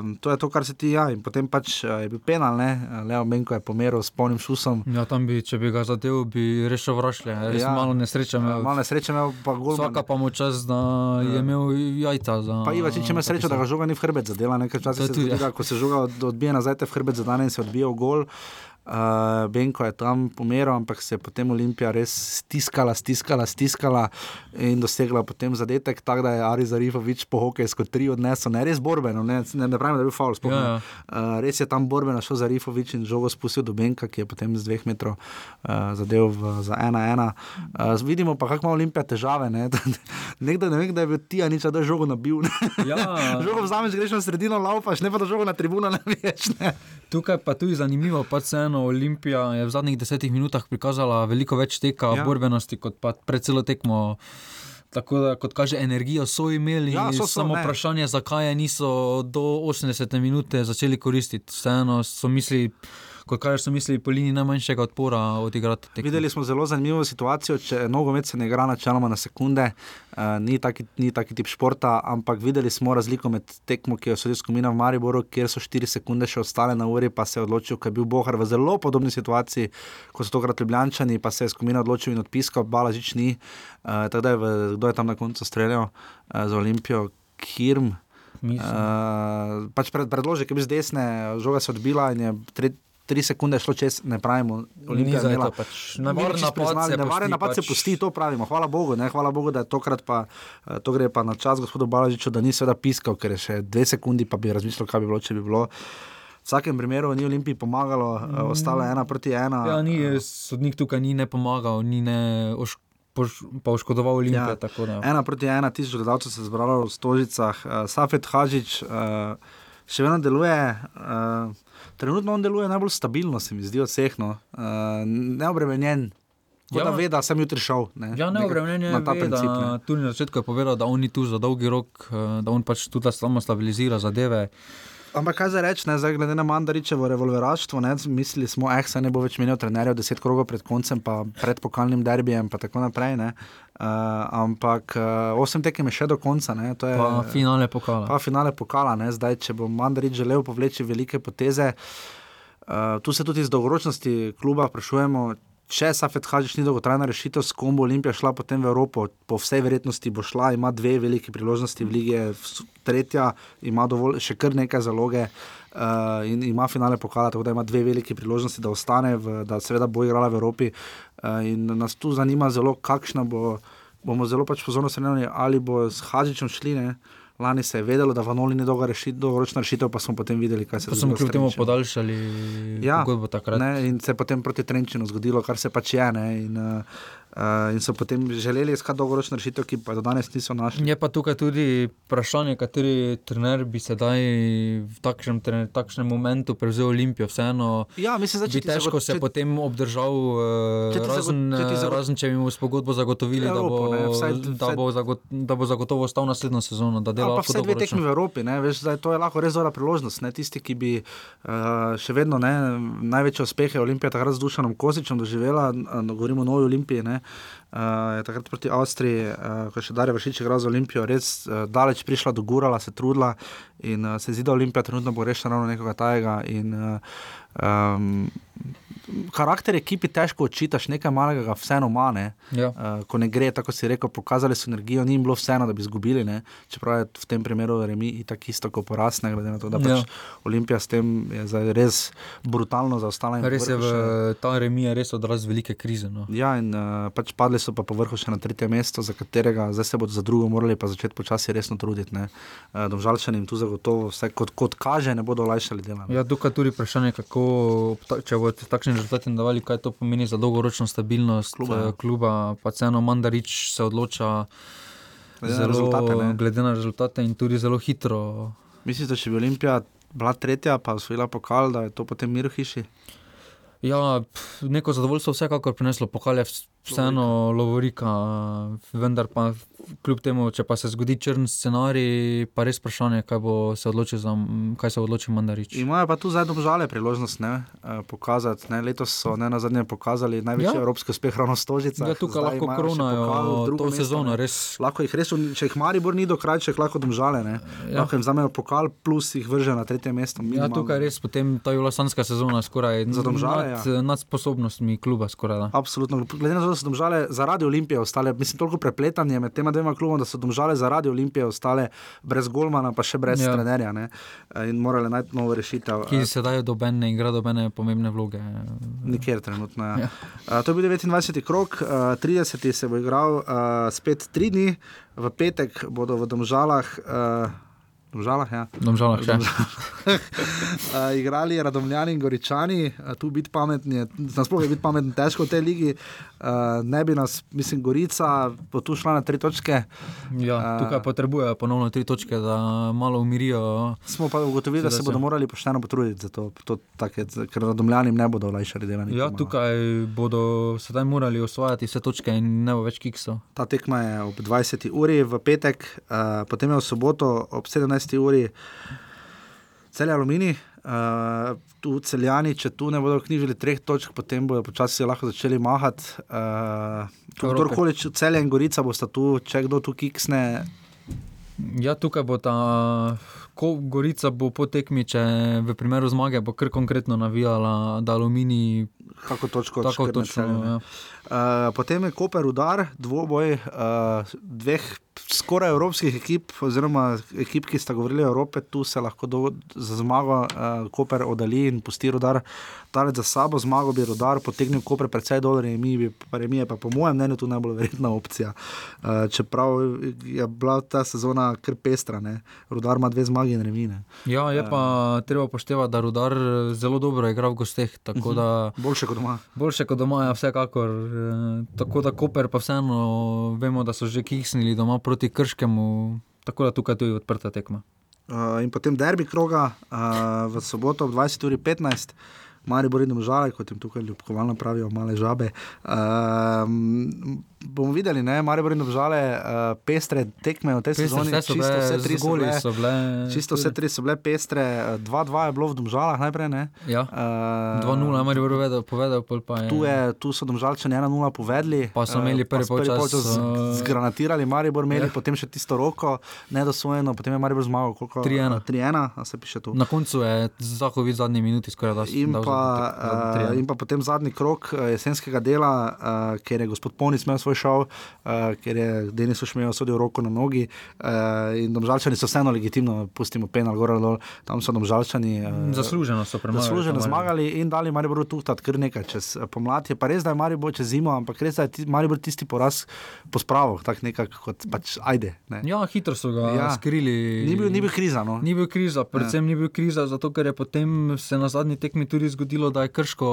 uh, to je to, kar se ti ja. In potem pač uh, je bil penal, ne, Leo Benko je pomeril s polnim šusom. Ja, tam bi, če bi ga zadev, bi rešil vrašlje. Res Ja. ja, malo nesreče imel. malo nesreče imel, pa gol. Vsaka pa mu čas, da je imel jajca. Za, Pa Ivačič ima srečo, da ga žoga ni v hrbet zadela, nekaj časa se tudi, zgodi, ja. ko se žoga od- odbije nazaj, te v hrbet zadane in se odbije v gol. Uh, Benko je tam pomeral, ampak se je potem Olimpija res stiskala, stiskala, stiskala in dosegla potem zadetek, tako da je Ari Zarifovič po hokejsko tri odnesel, ne res borbeno, ne, ne, ne pravim, da je bil faul. Ja, ja. uh, res je tam borbeno šel Zarifovič in žogo spustil do Benka, ki je potem z dveh metrov uh, zadev v, za ena ena. Uh, vidimo pa, kako ima Olimpija težave. Ne? Nekdo ne ve, da je bil ti, a nič, da je žogo nabil. Ja. žogo vzameš, greš na sredino, laupaš, ne pa da žogo na tribuno ne veš. Ne? Tukaj pa tudi zanimivo, pa se eno Olimpija je v zadnjih desetih minutah prikazala veliko več teka, ja. borbenosti kot pa pred celo tekmo. Tako da, kot kaže, energijo so imeli, ja, so, so, samo ne. vprašanje, zakaj je niso do 80 minut začeli koristiti. Vseeno so mislili kot kar so mislili, po liniji najmanjšega odpora odigrati. Tekmo. Videli smo zelo zanimivo situacijo, če nogomet se ne igra načeloma na sekunde, uh, ni, taki, ni taki tip športa, ampak videli smo razliko med tekmo, ki jo so izkumili v Mariboru, kjer so 4 sekunde še ostale na uri, pa se je odločil, ker je bil Bohar v zelo podobni situaciji, kot so tokrat Ljubljančani, pa se je skupina odločil in odpiskal, balažič ni. Uh, je v, kdo je tam na koncu streljal uh, za Olimpijo? Kirm. Uh, pač pred, predložek je bil z desne, žoga se odbila in je tretji tri sekunde šlo čez, ne pravimo, Olimpija je imela. Pač, Nevaren napad se pusti, to pravimo. Hvala Bogu, ne? hvala Bogu, da je tokrat pa, eh, to gre pa na čas gospodu Balažiču, da ni seveda piskal, ker je še dve sekundi, pa bi razmišljal, kaj bi bilo, če bi bilo. V vsakem primeru ni Olimpiji pomagalo, mm. ostalo je ena proti ena. Ja, ni, sodnik tukaj ni ne pomagal, ni ne oškodil. Pa oškodoval Olimpijo. Ja, ena proti ena, tisoč gledalcev se je zbralo v Stožicah, uh, Safet Hažič uh, še vedno deluje. Uh, trenutno on deluje najbolj stabilno, se mi zdi od vseh, no. uh, neobremenjen. Ja, da ve, da sem jutri šel. Ne, ja, neobremenjen je na ta način. Tudi na začetku je povedal, da on ni tu za dolgi rok, eh, da on pač tudi samo stabilizira zadeve. Ampak kaj za reči, zdaj glede na Mandaričevo revolveraštvo, ne, mislili smo, eh, se ne bo več menil trenerjev deset krogov pred koncem, pa pred pokalnim derbijem in tako naprej. Ne. Uh, ampak uh, osem tekem je še do konca. Ne, je, pa finale pokala. Pa finale pokala, ne, zdaj, če bo Mandarič želel povleči velike poteze. Uh, tu se tudi iz dolgoročnosti kluba sprašujemo, če Safet Hažič ni dolgotrajna rešitev, s kom bo Olimpija šla potem v Evropo, po vsej verjetnosti bo šla, ima dve velike priložnosti v lige, tretja ima dovolj, še kar nekaj zaloge. Uh, in ima finale pokala, tako da ima dve velike priložnosti, da ostane, v, da seveda bo igrala v Evropi. Uh, in nas tu zanima zelo, kakšna bo, bomo zelo pač pozorno srnili, ali bo s Hažičem šli. Ne? Lani se je vedelo, da Vanoli ni dolgo rešitev, dolgoročna rešitev, pa smo potem videli, kaj se je zgodilo. Smo kljub temu podaljšali ja, takrat. Ne, in se je potem proti Trenčinu zgodilo, kar se pač je. Ne, in, uh, Uh, in so potem želeli iskati dolgoročno rešitev, ki pa do danes niso našli. Je pa tukaj tudi vprašanje, kateri trener bi sedaj v takšnem, trener, takšnem momentu prevzel Olimpijo. Vseeno ja, mislim, da bi težko se če, potem obdržal, uh, razen, če, zagot, razen če bi mu s pogodbo zagotovili, Evropo, da, bo, ne, vsaj, da, vsaj, bo zagot, da bo zagotovo ostal naslednjo sezono. Da ja, pa vse dve tekmi v Evropi, Veš, to je lahko res dobra priložnost. Ne? Tisti, ki bi uh, še vedno ne, največje uspehe Olimpije takrat z Dušanom Kozičem doživela, uh, govorimo o novi Olimpiji. Ne? uh, je takrat proti Avstriji, uh, ko še Darja Vršič igral za Olimpijo, res uh, daleč prišla, dogurala, se trudila in uh, se zdi, da Olimpija trenutno bo rešila ravno nekoga tajega. In, uh, um, karakter ekipi težko očitaš, nekaj malega, vseeno manj. Ja. Uh, ko ne gre, tako si rekel, pokazali so energijo, ni jim bilo vseeno, da bi izgubili. Ne? Čeprav je v tem primeru remi tako isto, kot porasne, glede na to, da pač ja. Olimpija s tem je res brutalno zaostala. Res je, v, ta remi je res odraz velike krize. No. Ja, in uh, pač padli so pa po vrhu še na tretje mesto, za katerega zdaj se bodo za drugo morali pa začeti počasi resno truditi. Uh, Domžalčani jim tu zagotovo, vse kot, kot kaže, ne bodo olajšali dela. Ja, tukaj tudi vprašanje, kako, če bo takšen rezultati nadavali, kaj to pomeni za dolgoročno stabilnost kluba. Ja. kluba pa vseeno Mandarič se odloča glede, zelo, na glede na rezultate in tudi zelo hitro. Mislim, da če bi Olimpija bila tretja, pa osvojila pokal, da je to potem mir v hiši. Ja, neko zadovoljstvo vsekakor prineslo pokal, vseeno lovorika, vendar pa kljub temu, če pa se zgodi črn scenarij, pa res vprašanje, kaj, se odloči za, kaj se odloči Mandarič. Imajo pa tu zdaj domžale priložnost ne, eh, pokazati. Ne, letos so ne na zadnje pokazali največji ja. evropski uspeh, ravno stožice. Ja, tukaj lahko kronajo to sezono. Res. Lahko jih res, če jih Maribor ni do kraja, če jih lahko domžale. Ja. Lahko jim vzamejo pokal, plus jih vrže na tretje mesto. Ja, tukaj res, potem ta julasanska sezona skoraj. Nad, ja. nad sposobnostmi kluba skoraj. Absolutno. Glede na to, da so domžale zaradi Olimpije ostale, mislim, toliko prepletanje med tema dvema kluboma, da so domžale zaradi Olimpije ostale brez Golmana, pa še brez ja. trenerja ne? in morale najti novo rešitev. Ki se dajo do mene in igra do mene pomembne vloge. Nikjer trenutno. Ja. Ja. To je bil 29. krok, 30. se bo igral spet tri dni, v petek bodo v domžalah. Domžalah, ja. Domžalah, ja. uh, igrali Radomljani in Goričani, uh, tu biti pametni, nasplošno je biti pametni, težko v tej ligi. Uh, ne bi nas, mislim, Gorica, bo tu šla na tri točke. Ja, tukaj uh, potrebujejo ponovno tri točke, da malo umirijo. Smo pa ugotovili, da se bodo morali pošteno potruditi za to, to take, ker Radomljani ne bodo olajšali dela. Ja, tukaj bodo sedaj morali osvajati vse točke in ne bo več kiksov. Ta tekma je ob 20. uri v petek, uh, potem je v soboto ob 17. 12 uri, cel je aluminij. Uh, tu celjani, če tu ne bodo knjižili treh točk, potem bodo počasi lahko začeli mahati. Uh, Kdorkoli, celje in gorica bosta tu, če kdo tu kiksne. Ja, tukaj bo ta, ko gorica bo potekmi, če v primeru zmage bo kar konkretno navijala, da aluminij. Kako točko tako točno? Ja. Uh, potem je Koper udar, dvoboj uh, dveh skoraj evropskih ekip, oziroma ekip, ki sta govorili o Evropi, tu se lahko do, za zmago uh, Koper oddalji in pusti rodar. Talec za sabo zmago bi rodar potegnil Koper precej dolarjev, mi bi, pa remi je pa po mojem mnenju tu najbolj verjetna opcija. Uh, čeprav je bila ta sezona kar pestra, ne? rodar ima dve zmagi in remine. Ja, je pa uh, treba upoštevati, da rodar zelo dobro igra v gosteh. Uh mhm. -huh. Boljše kot doma. Boljše kot doma, ja, vsekakor. Tako da Koper pa vseeno vemo, da so že kisnili doma proti Krškemu, tako da tukaj tudi odprta tekma. Uh, in potem derbi kroga uh, v soboto ob 20.15. Mari bo redno žale, kot jim tukaj ljubkovalno pravijo, male žabe. Um, bomo videli, ne, Mari bo redno žale, uh, pestre tekme v tej sezoni. Vse, bile, vse tri so bile, so bile. Čisto vse tri so bile pestre, 2-2 je bilo v domžalah najprej. Ne. Ja. Uh, 2-0, Mari bo povedal, povedal pa je. Tu, je, tu so domžalčani 1-0 povedali. Pa so imeli prvi polčas. Prvi polčas uh, zgranatirali, Mari bo imeli, ja. potem še tisto roko, nedosvojeno, potem je Mari bo zmagal. 3-1. 3-1, a se piše tu. Na koncu je Zahovic zadnji minuti skoraj da pa, uh, in pa potem zadnji krok uh, jesenskega dela, uh, ker je gospod Ponis imel svoj šov, uh, ker je Denis Ušmejal sodil roko na nogi. Uh, in domžalčani so vseeno legitimno, pustimo penal, gor ali dol, tam so domžalčani. Uh, zasluženo so premagali. Zasluženo zmagali in dali Maribor tuhtat kar nekaj čez pomlad. Je pa res, da je Maribor čez zimo, ampak res je Maribor tisti poraz po spravo, tako nekako kot pač ajde. Ne. Ja, hitro so ga ja. skrili. Ni bil, ni bil kriza. No. Ni bil kriza, predvsem ja. ni bil kriza, zato ker je potem se na zadnji tekmi tudi zgodilo, da je krško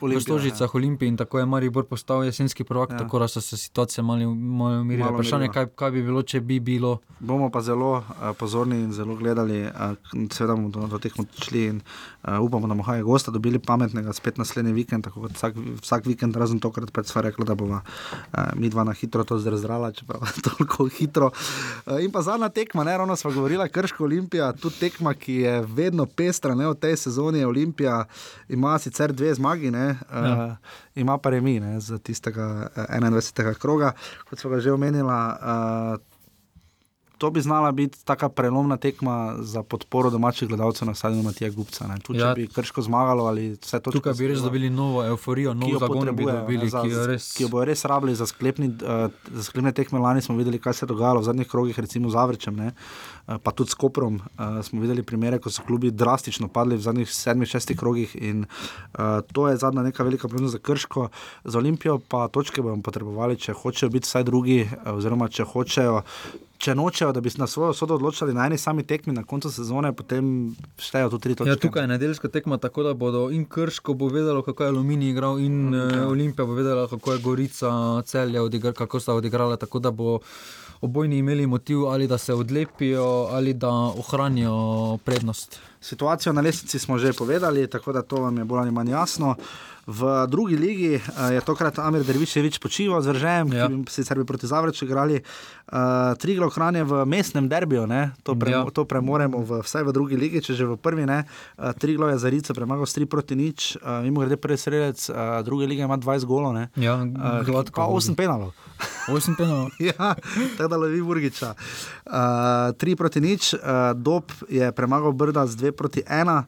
v Stožicah ja. Olimpije in tako je Maribor postal jesenski prvak, ja. tako so se situacije malo umirile. Vprašanje je, kaj, kaj bi bilo, če bi bilo. Bomo pa zelo uh, pozorni in zelo gledali, uh, seveda bomo do, do teh odšli in uh, upamo, da bomo haje gosta dobili pametnega spet naslednji vikend, tako kot vsak, vsak vikend, razen tokrat pred sva rekla, da bomo uh, mi dva na hitro to zdržala, čeprav toliko hitro. Uh, in pa zadnja tekma, ne ravno sva govorila, Krško Olimpija, tu tekma, ki je vedno pestra, ne v tej sezoni Olimpija ima sicer dve zmagi, ne, ja. Ima pa remi ne, za tistega uh, eh, 21. kroga, kot smo ga že omenili. Uh, to bi znala biti taka prelomna tekma za podporo domačih gledalcev na stadionu Matija Gupca. Tu, ja. Če bi krško zmagalo ali vse to. Tukaj bi res dobili novo euforijo, novo zagon bi dobili, za, ki, jo res... ki jo bo res rabili za, sklepni, uh, za sklepne tekme. Lani smo videli, kaj se je dogajalo v zadnjih krogih, recimo z Avrečem, uh, pa tudi s Koprom. Uh, smo videli primere, ko so klubi drastično padli v zadnjih sedmih, šestih krogih in uh, to je zadnja neka velika prednost za krško. Za Olimpijo pa točke bomo potrebovali, če hočejo biti vsaj drugi, uh, oziroma če hočejo če nočejo, da bi se na svojo sodo odločili na eni sami tekmi na koncu sezone, potem štejejo tu tri točke. Ja, tukaj je nedeljska tekma, tako da bodo in Krško bo vedelo, kako je Aluminij igral, in ja. uh, Olimpija bo vedela, kako je Gorica celje odigrala, kako sta odigrala. Tako da bo obojni imeli motiv ali da se odlepijo ali da ohranijo prednost. Situacijo na lesnici smo že povedali, tako da to vam je bolj ali manj jasno. V drugi ligi uh, je tokrat Amir Derviševič počival z Ržem, ja. ki bi sicer bi proti Zavrču igrali. Uh, tri glavne hrane v mestnem derbiju, to, pre, ja. to premoremo v, vsaj v drugi ligi, če že v prvi ne. Uh, tri glavne za Rico premagal s 3 proti nič, uh, mimo grede prvi sredec, uh, druge lige ima 20 golov. Ja, uh, pa 8 penalov. 8 penalov. ja, tako da lovi Burgiča. 3 uh, proti nič, uh, Dob je premagal Brda z 2 proti 1 uh,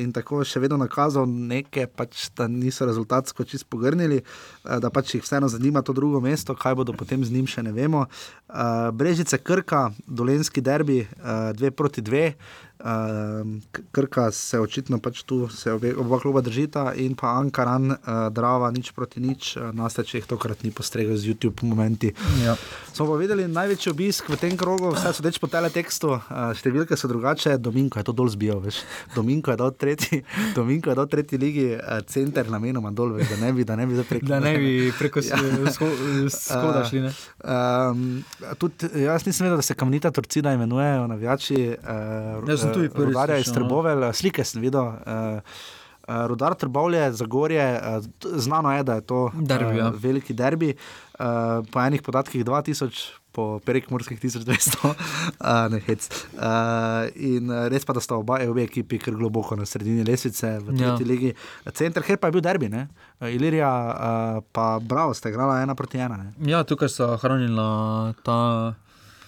in tako še vedno nakazal nekaj, pač, da niso rezultatsko čist pogrnili, uh, da pač jih vseeno zanima to drugo mesto, kaj bodo potem z njim še ne vemo. Uh, Brežice Krka, dolenski derbi, uh, dve proti dve. Uh, Krka se očitno pač tu, se obe, oba kluba držita, in pa Ankaran, uh, Drava, nič proti nič, uh, nastače jih tokrat ni postregel z YouTube momenti. Ja. Smo pa videli največji obisk v tem krogu, vse so reči po teletekstu, uh, številke so drugače, Dominko je to dol zbijal, veš. Dominko je dal tretji, Dominko je dal tretji ligi, uh, center namenoma dol, veš, da ne bi, da ne bi preko, da ne bi preko ja. skoda šli. Um, tudi, jaz nisem vedel, da se kamnita torcida imenujejo navijači. Uh, sem tudi prvi. Rudarja iz no. slike sem videl. Uh, uh, Rudar Trbovlje, Zagorje, uh, znano je, da je to derbi, ja. veliki derbi. Uh, po enih podatkih 2000, po prekomorskih 1200, uh, ne hec. Uh, in res pa, da sta oba, obe ekipi kar globoko na sredini lesvice v tretji ja. legi. Center Her pa je bil derbi, ne? Ilirija uh, pa Bravo, sta igrala ena proti ena. Ne? Ja, tukaj so hranila ta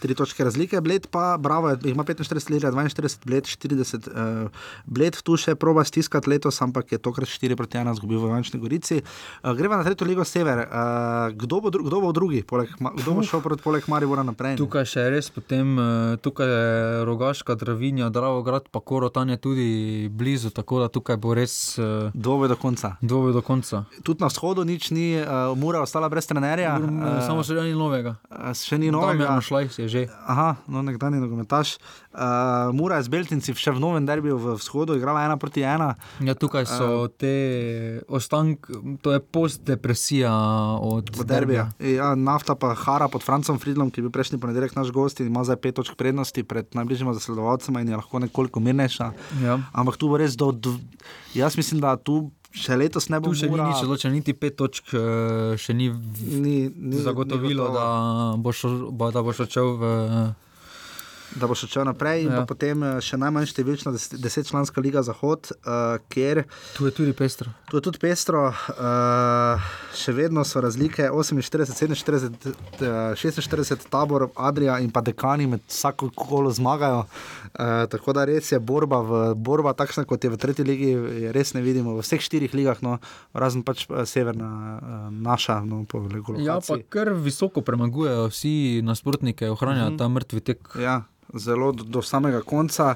tri točke razlike, bled pa, bravo, ima 45 let, 42, bled 40, uh, bled tu še proba stiskati letos, ampak je tokrat 4 proti 1 zgubil v Vančni Gorici. Uh, greva na tretjo ligo sever. Uh, kdo, bo kdo bo drugi, poleg, kdo bo šel proti poleg Maribora naprej? Tukaj še res, potem uh, tukaj je Rogaška, Dravinja, Dravograd, pa Korotan je tudi blizu, tako da tukaj bo res. Uh, Dvoje do konca. Dvoje do konca. Tudi na vzhodu nič ni, uh, mora ostala brez trenerja. Uh, samo še ni novega. Uh, še ni novega. Šlajs je že. Aha, no, nekdanji nogometaš. Uh, Mura je z Beltinci še v novem derbiju v vzhodu, igrala ena proti ena. Ja, tukaj so uh, te ostanki, to je post-depresija od derbija. Ja, nafta pa hara pod Francom Friedlom, ki je bil prejšnji ponedeljek naš gost in ima zdaj pet točk prednosti pred najbližjima zasledovalcema in je lahko nekoliko mirnejša. Ja. Ampak tu bo res do. do jaz mislim, da tu še letos ne bo šlo. Še ni nič odločeno, niti pet točk, eh, še ni, ni, ni zagotovilo, ni da boš bo odšel v da bo šel naprej. Ja. Potem eh, še najmanj številčna desetčlanska liga Zahod, uh, kjer. Tu je tudi pestro. Tu je tudi pestro, uh, še vedno so razlike 48, 47, 46, tabor, Adrija in pa dekani med vsako kolo zmagajo. Uh, tako da res je borba, v, borba takšna kot je v tretji ligi, res ne vidimo v vseh štirih ligah, no, razen pač severna, uh, naša, no, po legologiji. Ja, pa kar visoko premagujejo vsi nasprotnike, ohranjajo mm -hmm. ta mrtvi tek. Ja zelo do, do samega konca.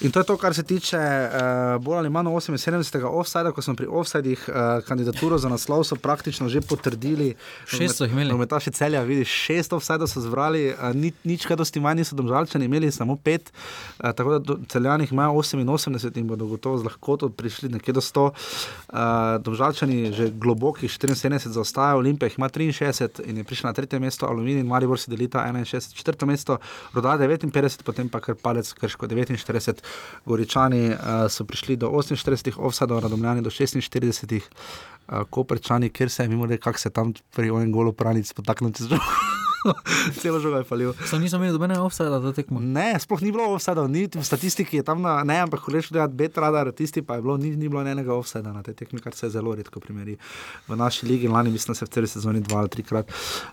In to je to, kar se tiče uh, bolj ali manj 78. offsajda, ko smo pri offsajdih uh, kandidaturo za naslov, so praktično že potrdili. Šest so jih imeli. Med še celja, vidiš, šest offsajdov so zbrali, uh, ni, nič kaj dosti manj niso domžalčani, imeli samo pet, uh, tako da celjani imajo 88 in bodo gotovo z lahkoto prišli nekje do 100. Uh, domžalčani že globoki 74 zaostajajo, Olimpij ima 63 in je prišel na tretje mesto, Aluminij in Maribor si delita 61, četrto mesto, Roda 59. 51, potem pa kar palec, krško 49, goričani uh, so prišli do 48, ovsadov, radomljani do 46, uh, koprčani, ker se je mimo rekel, kako se tam pri onem golu pranic potakniti z žogo. Celo žogo je falil. Sam nisem imel nobene offside za tekmo. Ne, sploh ni bilo offside, ni v statistiki je tam na ne, ampak da je bet radar, tisti pa je bilo, ni, ni bilo enega offside na tej tekmi, kar se je zelo redko primeri v naši ligi. Lani mislim, da se v celi sezoni dva ali trikrat.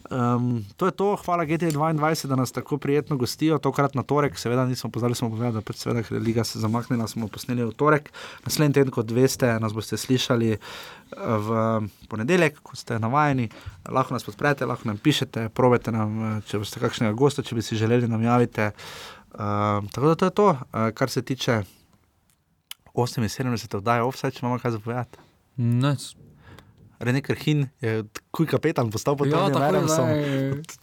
Um, to je to, hvala GT22, da nas tako prijetno gostijo, tokrat na torek, seveda nismo poznali, smo povedali, da pač seveda liga se zamaknila, smo posneli v torek. Naslednji teden, kot veste, nas boste slišali v ponedeljek, ko ste navajeni, lahko nas podprete, lahko nam pišete, probete nam, če boste kakšnega gosta, če bi si želeli nam javiti. Uh, tako da to je to, uh, kar se tiče 78, da je offset, če imamo kaj zapovedati. Rene Krhin je kuj kapetan, postal pod ja, Adamsom.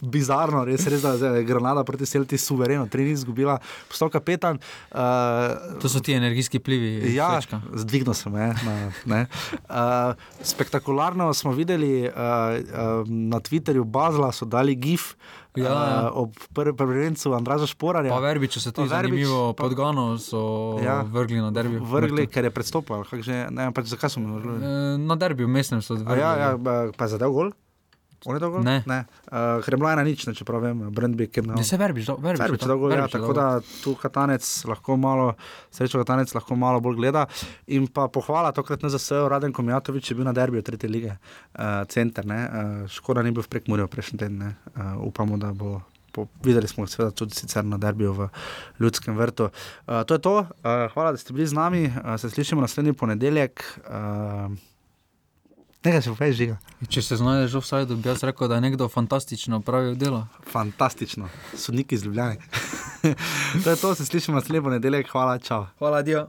Bizarno, res, res da je Granada proti Selti suvereno, tri ni izgubila, postal kapetan. Uh, to so ti energijski plivi. Ja, zdvignil sem. Je, na, uh, spektakularno smo videli uh, uh, na Twitterju, Bazla so dali GIF. Ja, ja. Uh, ob prvem prvencu Andraža Šporarja. Pa verbi, če se to zanimivo podgano, so ja, vrgli na derbi. Vrgli, ker je predstopal. Ne, pač zakaj so me vrgli? Na derbi, v mestnem so vrgli. Ja, ja, pa zadev gol? On je gol? Ne. ne. Uh, je bilo ena nič, če pravim, Brendbik. No. Ne, se verbi, že verbi. Verbi, če dolgo, ja, tako da tu katanec lahko malo, srečo katanec lahko malo bolj gleda. In pa pohvala tokrat na ZSE, Raden Komjatovič je bil na derbiju tretje lige, uh, center, ne. Uh, škoda ni bil v prekmurju prejšnji teden, uh, upamo, da bo. Po, videli smo seveda tudi na derbiju v Ljudskem vrtu. Uh, to je to, uh, hvala, da ste bili z nami, uh, se slišimo naslednji ponedeljek. Uh, Nekaj se povej, žiga. Če se znajdeš v offsajdu, bi jaz rekel, da je nekdo fantastično opravil delo. Fantastično, sodniki iz Ljubljana. to je to, se slišimo naslednjo nedeljo, hvala, čau. Hvala, Dio.